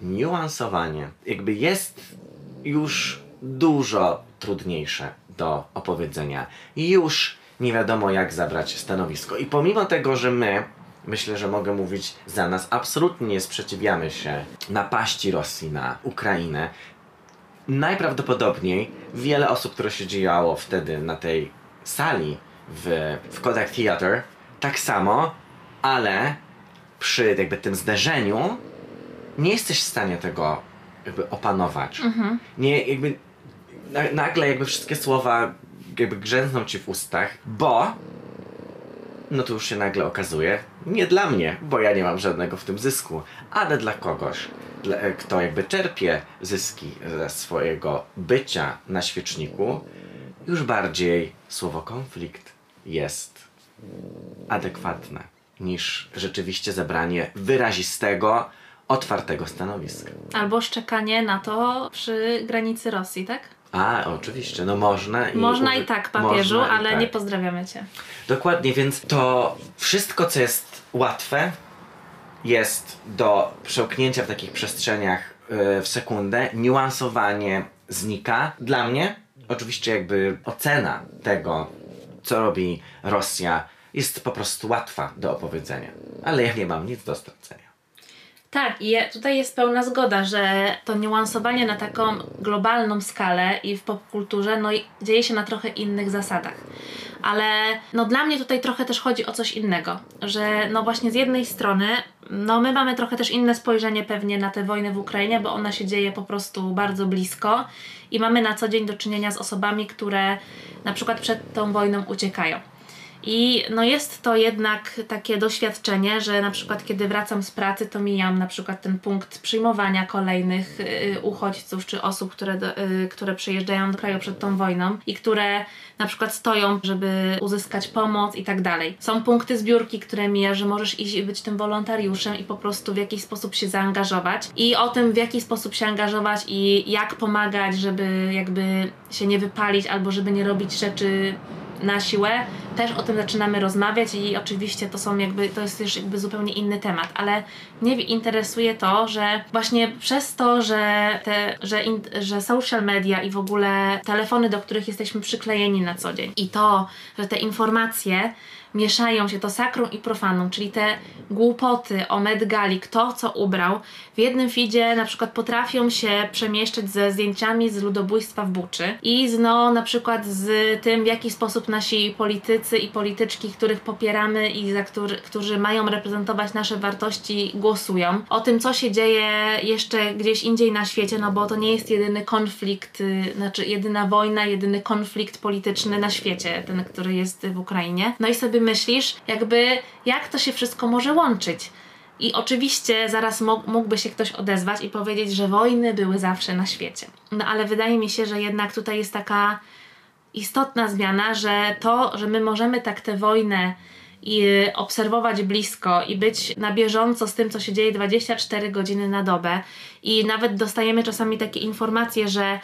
niuansowanie jakby jest już dużo trudniejsze do opowiedzenia. Już nie wiadomo jak zabrać stanowisko. I pomimo tego, że my, myślę, że mogę mówić za nas, absolutnie nie sprzeciwiamy się napaści Rosji na Ukrainę, najprawdopodobniej wiele osób, które się działo wtedy na tej sali w, w Kodak Theater, tak samo, ale przy jakby tym zderzeniu nie jesteś w stanie tego jakby opanować. Nie, jakby na, nagle jakby wszystkie słowa jakby grzęzną ci w ustach, bo no to już się nagle okazuje, nie dla mnie, bo ja nie mam żadnego w tym zysku, ale dla kogoś, dla, kto jakby czerpie zyski ze swojego bycia na świeczniku, już bardziej słowo konflikt jest adekwatne niż rzeczywiście zebranie wyrazistego, otwartego stanowiska. Albo szczekanie na to przy granicy Rosji, tak? A, oczywiście, no można i... Można i tak, papieżu, można i ale tak. nie pozdrawiamy cię. Dokładnie, więc to wszystko, co jest łatwe, jest do przełknięcia w takich przestrzeniach yy, w sekundę. Niuansowanie znika. Dla mnie, oczywiście, jakby ocena tego, co robi Rosja, jest po prostu łatwa do opowiedzenia. Ale ja nie mam nic do stracenia. Tak, i tutaj jest pełna zgoda, że to niuansowanie na taką globalną skalę i w popkulturze no, dzieje się na trochę innych zasadach. Ale no, dla mnie tutaj trochę też chodzi o coś innego, że no właśnie z jednej strony no my mamy trochę też inne spojrzenie pewnie na tę wojnę w Ukrainie, bo ona się dzieje po prostu bardzo blisko i mamy na co dzień do czynienia z osobami, które na przykład przed tą wojną uciekają. I no jest to jednak takie doświadczenie, że na przykład kiedy wracam z pracy, to mijam na przykład ten punkt przyjmowania kolejnych y, uchodźców czy osób, które, y, które przyjeżdżają do kraju przed tą wojną i które na przykład stoją, żeby uzyskać pomoc i tak dalej. Są punkty zbiórki, które mija, że możesz iść i być tym wolontariuszem i po prostu w jakiś sposób się zaangażować. I o tym, w jaki sposób się angażować i jak pomagać, żeby jakby się nie wypalić albo żeby nie robić rzeczy na siłę, też o tym zaczynamy rozmawiać i oczywiście to są jakby, to jest już jakby zupełnie inny temat, ale mnie interesuje to, że właśnie przez to, że te, że, in, że social media i w ogóle telefony, do których jesteśmy przyklejeni na co dzień i to, że te informacje mieszają się to sakrum i profanum, czyli te głupoty o Met Gali, kto co ubrał, w jednym feedzie na przykład potrafią się przemieszczać ze zdjęciami z ludobójstwa w Buczy i z, no, na przykład z tym, w jaki sposób nasi politycy i polityczki, których popieramy i za który, którzy mają reprezentować nasze wartości, głosują. O tym, co się dzieje jeszcze gdzieś indziej na świecie, no bo to nie jest jedyny konflikt, y, znaczy jedyna wojna, jedyny konflikt polityczny na świecie, ten, który jest w Ukrainie. No i sobie myślisz, jakby jak to się wszystko może łączyć. I oczywiście zaraz mógłby się ktoś odezwać i powiedzieć, że wojny były zawsze na świecie. No ale wydaje mi się, że jednak tutaj jest taka istotna zmiana, że to, że my możemy tak tę wojnę i obserwować blisko i być na bieżąco z tym, co się dzieje 24 godziny na dobę. I nawet dostajemy czasami takie informacje, że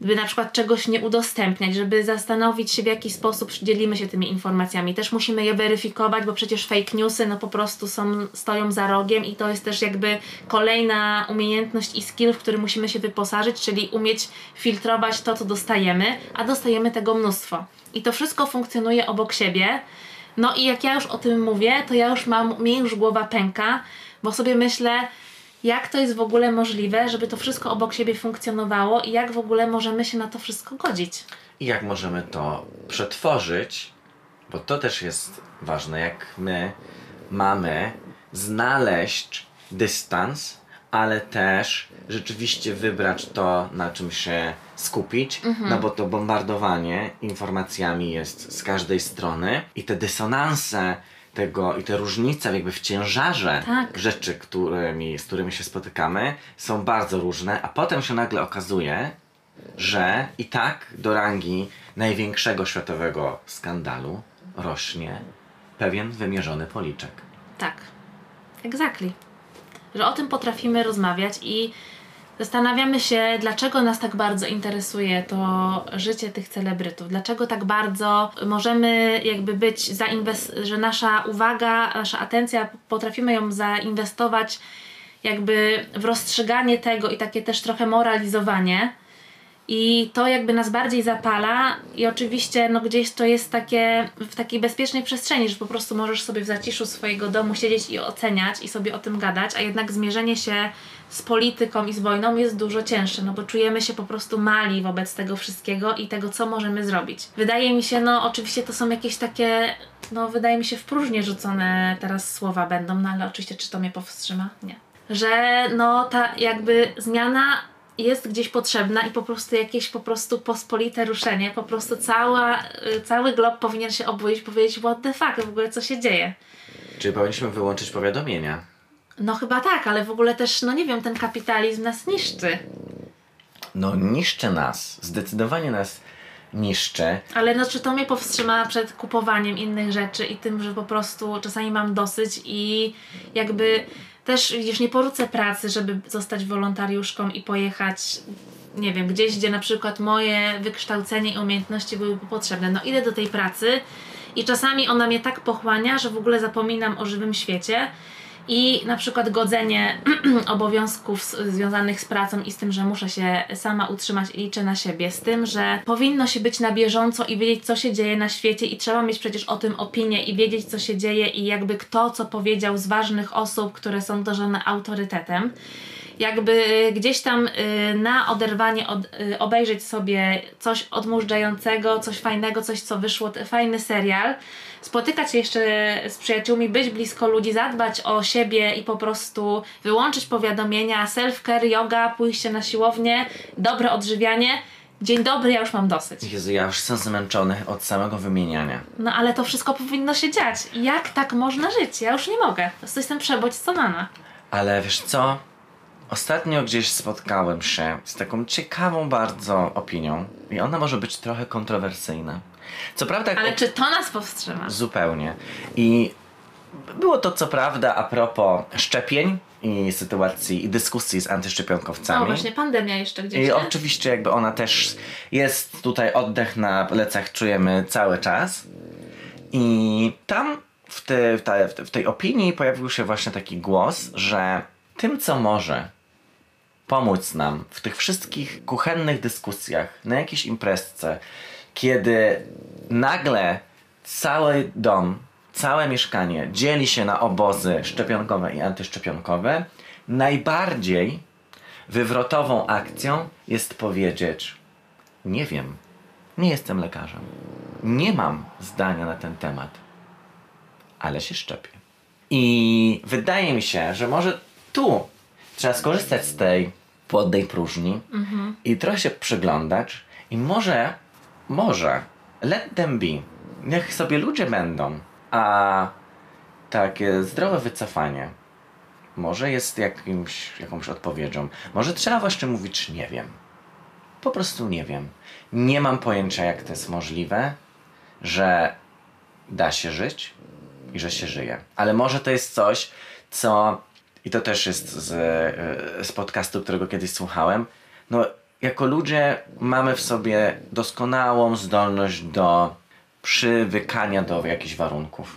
by na przykład czegoś nie udostępniać, żeby zastanowić się w jaki sposób dzielimy się tymi informacjami. Też musimy je weryfikować, bo przecież fake newsy no po prostu są, stoją za rogiem i to jest też jakby kolejna umiejętność i skill, w który musimy się wyposażyć, czyli umieć filtrować to, co dostajemy, a dostajemy tego mnóstwo. I to wszystko funkcjonuje obok siebie. No i jak ja już o tym mówię, to ja już mam, mnie już głowa pęka, bo sobie myślę, jak to jest w ogóle możliwe, żeby to wszystko obok siebie funkcjonowało i jak w ogóle możemy się na to wszystko godzić. I jak możemy to przetworzyć, bo to też jest ważne, jak my mamy znaleźć dystans, ale też rzeczywiście wybrać to, na czym się skupić, mhm. no bo to bombardowanie informacjami jest z każdej strony i te dysonanse tego i te różnice jakby w ciężarze tak. rzeczy, którymi, z którymi się spotykamy są bardzo różne, a potem się nagle okazuje, że i tak do rangi największego światowego skandalu rośnie pewien wymierzony policzek. Tak, exactly. Że o tym potrafimy rozmawiać i Zastanawiamy się, dlaczego nas tak bardzo interesuje to życie tych celebrytów, dlaczego tak bardzo możemy jakby być zainwest- że nasza uwaga, nasza atencja, potrafimy ją zainwestować jakby w rozstrzyganie tego i takie też trochę moralizowanie i to jakby nas bardziej zapala i oczywiście no gdzieś to jest takie w takiej bezpiecznej przestrzeni, że po prostu możesz sobie w zaciszu swojego domu siedzieć i oceniać i sobie o tym gadać, a jednak zmierzenie się z polityką i z wojną jest dużo cięższe, no bo czujemy się po prostu mali wobec tego wszystkiego i tego, co możemy zrobić. Wydaje mi się, no oczywiście to są jakieś takie, no wydaje mi się w próżnię rzucone teraz słowa będą, no ale oczywiście czy to mnie powstrzyma? Nie. Że no ta jakby zmiana jest gdzieś potrzebna i po prostu jakieś po prostu pospolite ruszenie, po prostu cała, y, cały glob powinien się obudzić, powiedzieć what the fuck, w ogóle co się dzieje. Czy powinniśmy wyłączyć powiadomienia? No chyba tak, ale w ogóle też, no nie wiem, ten kapitalizm nas niszczy. No niszczy nas, zdecydowanie nas niszczy. Ale no czy to mnie powstrzyma przed kupowaniem innych rzeczy i tym, że po prostu czasami mam dosyć i jakby też widzisz, nie porzucę pracy, żeby zostać wolontariuszką i pojechać nie wiem, gdzieś, gdzie na przykład moje wykształcenie i umiejętności byłyby potrzebne. No idę do tej pracy i czasami ona mnie tak pochłania, że w ogóle zapominam o żywym świecie i na przykład godzenie obowiązków związanych z pracą i z tym, że muszę się sama utrzymać i liczę na siebie, z tym, że powinno się być na bieżąco i wiedzieć, co się dzieje na świecie i trzeba mieć przecież o tym opinię i wiedzieć, co się dzieje i jakby kto co powiedział z ważnych osób, które są dożone autorytetem jakby gdzieś tam y, na oderwanie od, y, obejrzeć sobie coś odmurzającego, coś fajnego, coś co wyszło, fajny serial, spotykać się jeszcze z przyjaciółmi, być blisko ludzi, zadbać o siebie i po prostu wyłączyć powiadomienia, self-care, yoga, pójście na siłownię, dobre odżywianie. Dzień dobry, ja już mam dosyć. Jezu, ja już jestem zmęczony od samego wymieniania. No ale to wszystko powinno się dziać. Jak tak można żyć? Ja już nie mogę. Po prostu jestem przebodźcowana. Ale wiesz co? Ostatnio gdzieś spotkałem się z taką ciekawą bardzo opinią i ona może być trochę kontrowersyjna. Co prawda... Ale czy to nas powstrzyma? Zupełnie. I było to co prawda a propos szczepień i sytuacji i dyskusji z antyszczepionkowcami. No właśnie, pandemia jeszcze gdzieś. I oczywiście jakby ona też jest tutaj oddech na plecach czujemy cały czas. I tam w, te, w te- w tej opinii pojawił się właśnie taki głos, że tym, co może pomóc nam w tych wszystkich kuchennych dyskusjach na jakiejś imprezce, kiedy nagle cały dom, całe mieszkanie dzieli się na obozy szczepionkowe i antyszczepionkowe, najbardziej wywrotową akcją jest powiedzieć: Nie wiem, nie jestem lekarzem, nie mam zdania na ten temat, ale się szczepię. I wydaje mi się, że może tu trzeba skorzystać z tej płodnej próżni i trochę się przyglądać i może, może let them be. Niech sobie ludzie będą, a takie zdrowe wycofanie może jest jakimś, jakąś odpowiedzią. Może trzeba właśnie mówić nie wiem. Po prostu nie wiem. Nie mam pojęcia jak to jest możliwe, że da się żyć i że się żyje. Ale może to jest coś, co i to też jest z, e, z podcastu, którego kiedyś słuchałem. No, jako ludzie mamy w sobie doskonałą zdolność do przywykania do jakichś warunków.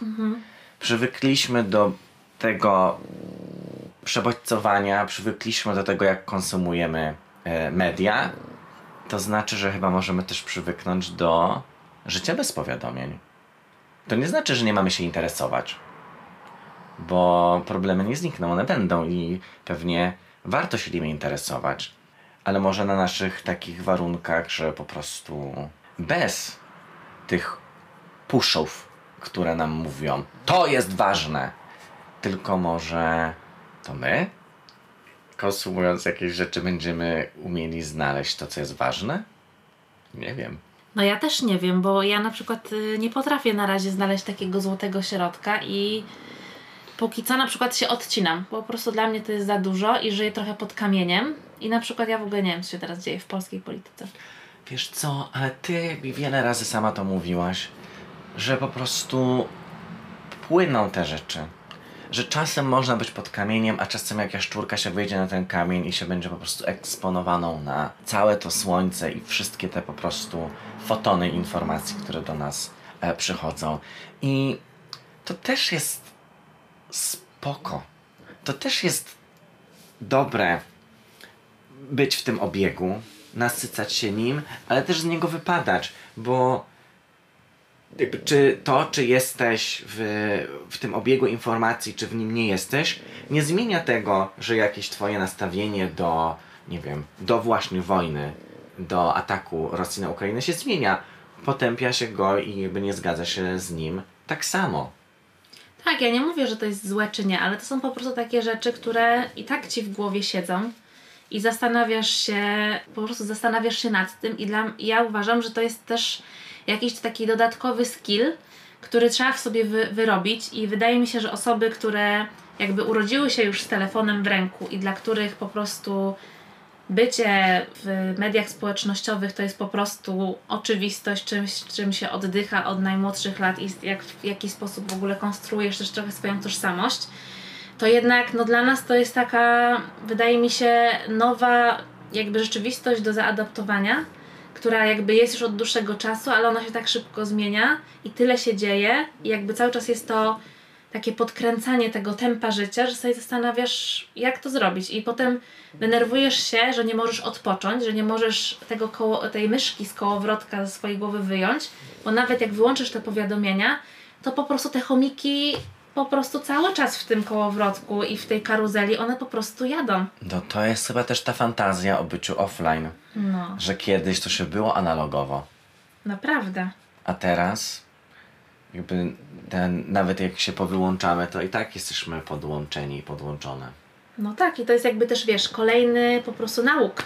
Przywykliśmy do tego przebodźcowania, przywykliśmy do tego, jak konsumujemy e, media. To znaczy, że chyba możemy też przywyknąć do życia bez powiadomień. To nie znaczy, że nie mamy się interesować, bo problemy nie znikną, one będą i pewnie warto się nimi interesować, ale może na naszych takich warunkach, że po prostu bez tych pushów, które nam mówią, to jest ważne, tylko może to my, konsumując jakieś rzeczy, będziemy umieli znaleźć to, co jest ważne? Nie wiem. No ja też nie wiem, bo ja na przykład y, nie potrafię na razie znaleźć takiego złotego środka i póki co na przykład się odcinam. Po prostu dla mnie to jest za dużo i żyję trochę pod kamieniem. I na przykład ja w ogóle nie wiem, co się teraz dzieje w polskiej polityce. Wiesz co, ale ty wiele razy sama to mówiłaś, że po prostu płyną te rzeczy. Że czasem można być pod kamieniem, a czasem jak jaszczurka się wyjdzie na ten kamień i się będzie po prostu eksponowaną na całe to słońce i wszystkie te po prostu fotony informacji, które do nas e, przychodzą. I to też jest spoko. To też jest dobre być w tym obiegu, nasycać się nim, ale też z niego wypadać, bo jakby czy to, czy jesteś w, w tym obiegu informacji, czy w nim nie jesteś, nie zmienia tego, że jakieś twoje nastawienie do, nie wiem, do właśnie wojny, do ataku Rosji na Ukrainę się zmienia. Potępia się go i jakby nie zgadza się z nim tak samo. Tak, ja nie mówię, że to jest złe czy nie, ale to są po prostu takie rzeczy, które i tak ci w głowie siedzą i zastanawiasz się, po prostu zastanawiasz się nad tym i dla, ja uważam, że to jest też jakiś taki dodatkowy skill, który trzeba w sobie wy, wyrobić i wydaje mi się, że osoby, które jakby urodziły się już z telefonem w ręku i dla których po prostu bycie w mediach społecznościowych to jest po prostu oczywistość, czymś, czym się oddycha od najmłodszych lat i jak, w jaki sposób w ogóle konstruujesz też trochę swoją tożsamość, to jednak no, dla nas to jest taka, wydaje mi się, nowa jakby rzeczywistość do zaadaptowania, która jakby jest już od dłuższego czasu, ale ona się tak szybko zmienia i tyle się dzieje i jakby cały czas jest to takie podkręcanie tego tempa życia, że sobie zastanawiasz, jak to zrobić. I potem denerwujesz się, że nie możesz odpocząć, że nie możesz tego koło, tej myszki z kołowrotka ze swojej głowy wyjąć, bo nawet jak wyłączysz te powiadomienia, to po prostu te chomiki po prostu cały czas w tym kołowrotku i w tej karuzeli, one po prostu jadą. No to jest chyba też ta fantazja o byciu offline, No, że kiedyś to się było analogowo. naprawdę. A teraz, jakby ten, nawet jak się powyłączamy, to i tak jesteśmy podłączeni i podłączone. No tak, i to jest jakby też, wiesz, kolejny po prostu nauk,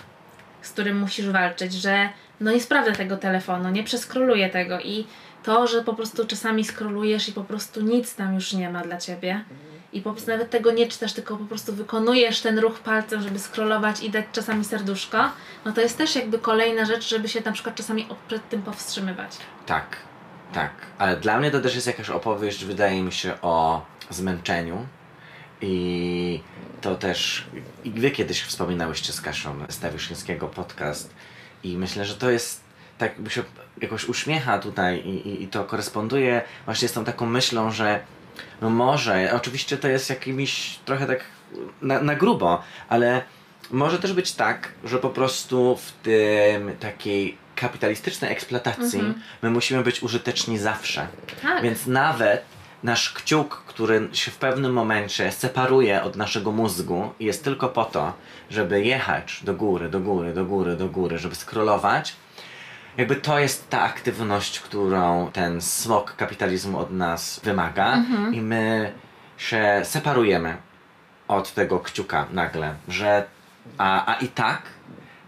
z którym musisz walczyć, że no nie sprawdzę tego telefonu, nie przeskroluję tego i to, że po prostu czasami skrolujesz i po prostu nic tam już nie ma dla ciebie i po prostu nawet tego nie czytasz, tylko po prostu wykonujesz ten ruch palcem, żeby scrollować i dać czasami serduszko, no to jest też jakby kolejna rzecz, żeby się na przykład czasami przed tym powstrzymywać. Tak, tak. Ale dla mnie to też jest jakaś opowieść, wydaje mi się, o zmęczeniu. I to też. I wy kiedyś wspominałyście z Kasią Stawiszyńskiego podcast. I myślę, że to jest tak by się jakoś uśmiecha tutaj i, i, i to koresponduje właśnie z tą taką myślą, że no może, oczywiście to jest jakimiś trochę tak na, na grubo, ale może też być tak, że po prostu w tym takiej kapitalistycznej eksploatacji my musimy być użyteczni zawsze. Tak. Więc nawet nasz kciuk, który się w pewnym momencie separuje od naszego mózgu i jest tylko po to, żeby jechać do góry, do góry, do góry, do góry, żeby scrollować, jakby to jest ta aktywność, którą ten smok kapitalizmu od nas wymaga i my się separujemy od tego kciuka nagle, że a, a i tak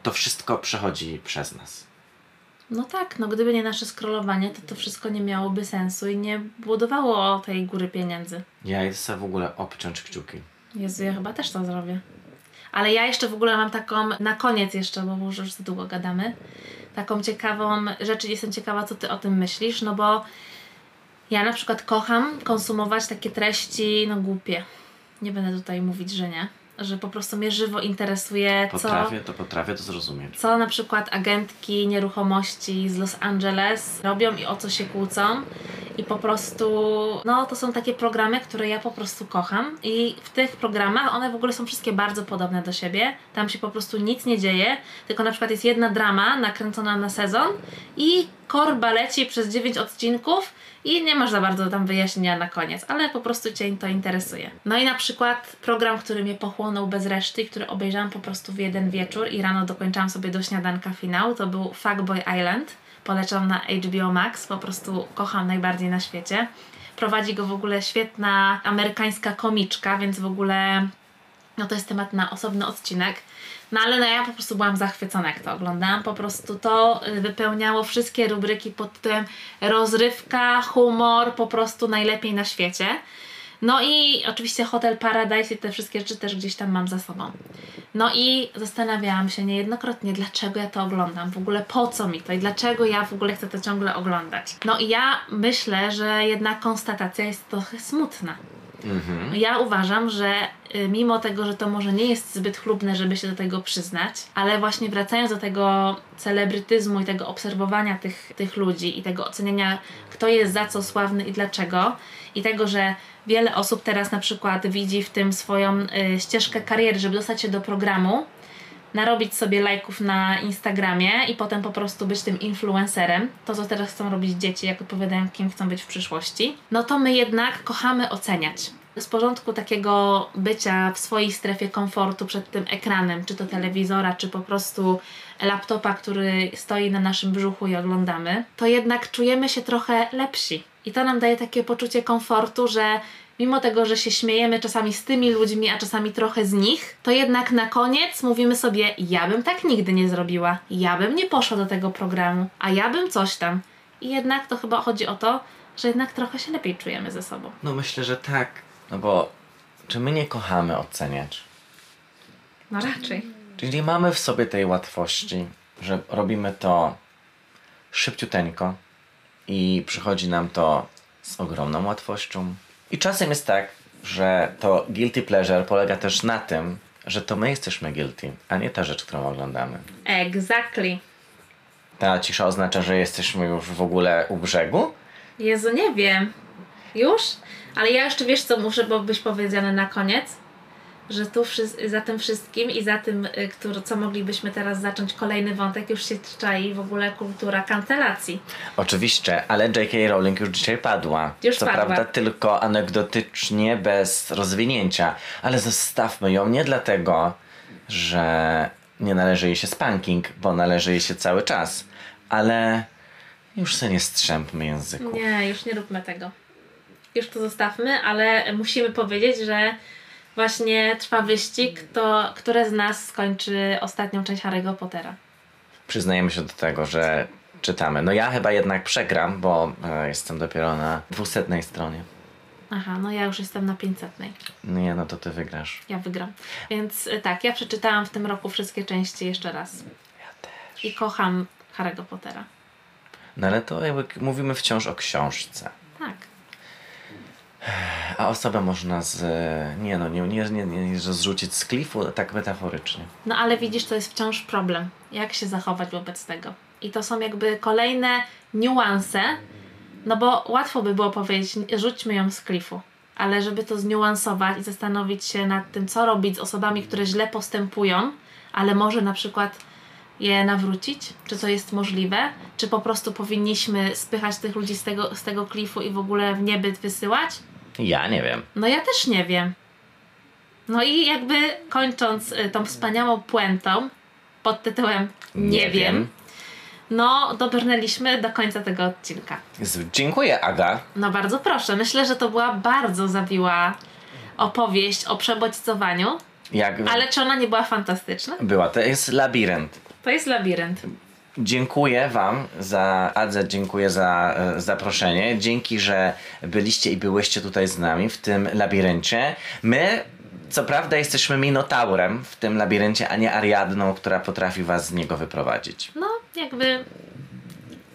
to wszystko przechodzi przez nas. No tak, no gdyby nie nasze scrollowanie, to to wszystko nie miałoby sensu i nie budowało tej góry pieniędzy. Ja sobie w ogóle obciąć kciuki. Jezu, ja chyba też to zrobię. Ale ja jeszcze w ogóle mam taką, na koniec jeszcze, bo może już za długo gadamy, taką ciekawą rzecz, jestem ciekawa, co Ty o tym myślisz, no bo ja na przykład kocham konsumować takie treści, no głupie. Nie będę tutaj mówić, że nie. Że po prostu mnie żywo interesuje, co Potrafię to, potrafię to zrozumieć. co na przykład agentki nieruchomości z Los Angeles robią i o co się kłócą. I po prostu, no to są takie programy, które ja po prostu kocham. I w tych programach one w ogóle są wszystkie bardzo podobne do siebie. Tam się po prostu nic nie dzieje, tylko na przykład jest jedna drama nakręcona na sezon i korba leci przez 9 odcinków i nie masz za bardzo tam wyjaśnienia na koniec, ale po prostu Cię to interesuje. No i na przykład program, który mnie pochłonął bez reszty, który obejrzałam po prostu w jeden wieczór i rano dokończałam sobie do śniadanka finał, to był Fuckboy Island. Polecam na HBO Max, po prostu kocham najbardziej na świecie. Prowadzi go w ogóle świetna amerykańska komiczka, więc w ogóle no to jest temat na osobny odcinek. No ale no ja po prostu byłam zachwycona jak to oglądałam. Po prostu to y, wypełniało wszystkie rubryki pod tytułem rozrywka, humor, po prostu najlepiej na świecie. No i oczywiście Hotel Paradise i te wszystkie rzeczy też gdzieś tam mam za sobą. No i zastanawiałam się niejednokrotnie, dlaczego ja to oglądam, w ogóle po co mi to i dlaczego ja w ogóle chcę to ciągle oglądać. No i ja myślę, że jednak konstatacja jest trochę smutna. Ja uważam, że y, mimo tego, że to może nie jest zbyt chlubne, żeby się do tego przyznać, ale właśnie wracając do tego celebrytyzmu i tego obserwowania tych, tych ludzi i tego oceniania, kto jest za co sławny i dlaczego, i tego, że wiele osób teraz na przykład widzi w tym swoją y, ścieżkę kariery, żeby dostać się do programu, narobić sobie lajków na Instagramie i potem po prostu być tym influencerem, to co teraz chcą robić dzieci, jak odpowiadają, kim chcą być w przyszłości, no to my jednak kochamy oceniać. Z porządku takiego bycia w swojej strefie komfortu przed tym ekranem, czy to telewizora, czy po prostu laptopa, który stoi na naszym brzuchu i oglądamy, to jednak czujemy się trochę lepsi. I to nam daje takie poczucie komfortu, że mimo tego, że się śmiejemy czasami z tymi ludźmi, a czasami trochę z nich, to jednak na koniec mówimy sobie: Ja bym tak nigdy nie zrobiła, ja bym nie poszła do tego programu, a ja bym coś tam. I jednak to chyba chodzi o to, że jednak trochę się lepiej czujemy ze sobą. No myślę, że tak. No bo czy my nie kochamy oceniać? No raczej. Czyli mamy w sobie tej łatwości, że robimy to szybciuteńko i przychodzi nam to z ogromną łatwością. I czasem jest tak, że to guilty pleasure polega też na tym, że to my jesteśmy guilty, a nie ta rzecz, którą oglądamy. Exactly. Ta cisza oznacza, że jesteśmy już w ogóle u brzegu? Jezu, nie wiem. Już? Ale ja jeszcze wiesz, co muszę bo być powiedziane na koniec? Że tu za tym wszystkim i za tym, y, który, co moglibyśmy teraz zacząć, kolejny wątek, już się czai w ogóle kultura kancelacji. Oczywiście, ale J.K. Rowling już dzisiaj padła. Już Co padła. prawda tylko anegdotycznie, bez rozwinięcia, ale zostawmy ją nie dlatego, że nie należy jej się spanking, bo należy jej się cały czas, ale już sobie nie strzępmy języku. Nie, już nie róbmy tego. Już to zostawmy, ale musimy powiedzieć, że właśnie trwa wyścig, to które z nas skończy ostatnią część Harry'ego Pottera. Przyznajemy się do tego, że czytamy. No ja chyba jednak przegram, bo e, jestem dopiero na dwusetnej stronie. Aha, no ja już jestem na 500. Nie, no to ty wygrasz. Ja wygram. Więc y, tak, ja przeczytałam w tym roku wszystkie części jeszcze raz. Ja też. I kocham Harry'ego Pottera. No ale to jakby mówimy wciąż o książce. Tak. A osobę można z. Nie no, nie, nie, nie, nie że zrzucić z klifu, tak metaforycznie. No ale widzisz, to jest wciąż problem. Jak się zachować wobec tego? I to są jakby kolejne niuanse, no bo łatwo by było powiedzieć, rzućmy ją z klifu. Ale żeby to zniuansować i zastanowić się nad tym, co robić z osobami, które źle postępują, ale może na przykład je nawrócić? Czy to jest możliwe? Czy po prostu powinniśmy spychać tych ludzi z tego, z tego klifu i w ogóle w niebyt wysyłać? Ja nie wiem. No ja też nie wiem. No i jakby kończąc y, tą wspaniałą puentą pod tytułem Nie, Nie wiem, wiem. no dobrnęliśmy do końca tego odcinka. Dziękuję, Aga. No bardzo proszę, myślę, że to była bardzo zawiła opowieść o przebodźcowaniu, Jak ale czy ona nie była fantastyczna? była, to jest labirynt. To jest labirynt. Dziękuję Wam za Adze, dziękuję za e, zaproszenie. Dzięki, że byliście i byłyście tutaj z nami w tym labiryncie. My, co prawda, jesteśmy minotaurem w tym labiryncie, a nie Ariadną, która potrafi Was z niego wyprowadzić. No, jakby.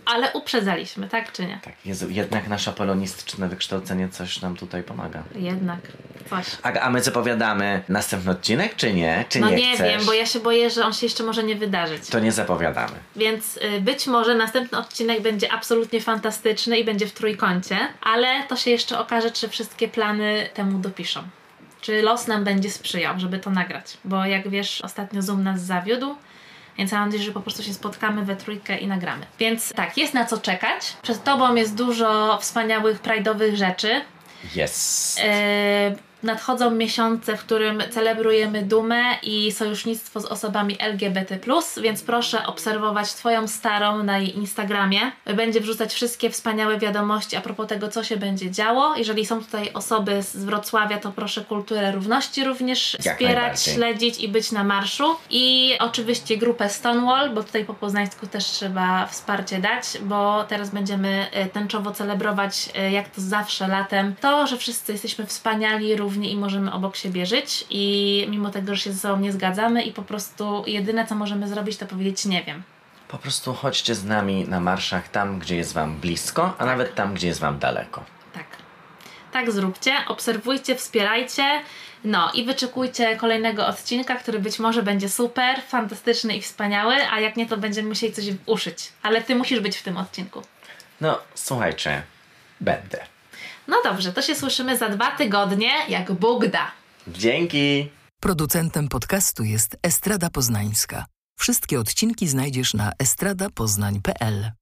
Ale uprzedzaliśmy, tak czy nie? Tak, Jezu, jednak nasze polonistyczne wykształcenie coś nam tutaj pomaga. Jednak coś. Aga, a my zapowiadamy następny odcinek, czy nie? Czy No nie, nie wiem, bo ja się boję, że on się jeszcze może nie wydarzyć. To nie zapowiadamy. Więc y, być może następny odcinek będzie absolutnie fantastyczny i będzie w trójkącie, ale to się jeszcze okaże, czy wszystkie plany temu dopiszą. Czy los nam będzie sprzyjał, żeby to nagrać. Bo jak wiesz, ostatnio Zoom nas zawiódł, więc mam nadzieję, że po prostu się spotkamy we trójkę i nagramy. Więc tak, jest na co czekać. Przed tobą jest dużo wspaniałych, prajdowych rzeczy. Jest. E, nadchodzą miesiące, w którym celebrujemy dumę i sojusznictwo z osobami LGBT, więc proszę obserwować Twoją starą na jej Instagramie. Będzie wrzucać wszystkie wspaniałe wiadomości a propos tego, co się będzie działo. Jeżeli są tutaj osoby z Wrocławia, to proszę kulturę równości również Jak wspierać, śledzić i być na marszu. I oczywiście grupę Stonewall, bo tutaj po poznańsku też trzeba wsparcie dać, bo teraz będziemy e, tęczowo celebrować, e, jak to zawsze latem, to, że wszyscy jesteśmy wspaniali, równi i możemy obok siebie żyć i mimo tego, że się ze sobą nie zgadzamy i po prostu jedyne, co możemy zrobić, to powiedzieć nie wiem. Po prostu chodźcie z nami na marszach tam, gdzie jest Wam blisko, a nawet tam, gdzie jest Wam daleko. Tak. Tak zróbcie, obserwujcie, wspierajcie. No i wyczekujcie kolejnego odcinka, który być może będzie super, fantastyczny i wspaniały, a jak nie, to będziemy musieli coś uszyć. Ale ty musisz być w tym odcinku. No, słuchajcie, będę. No dobrze, to się słyszymy za dwa tygodnie, jak Bóg da. Dzięki! Producentem podcastu jest Estrada Poznańska. Wszystkie odcinki znajdziesz na estradapoznań.pl.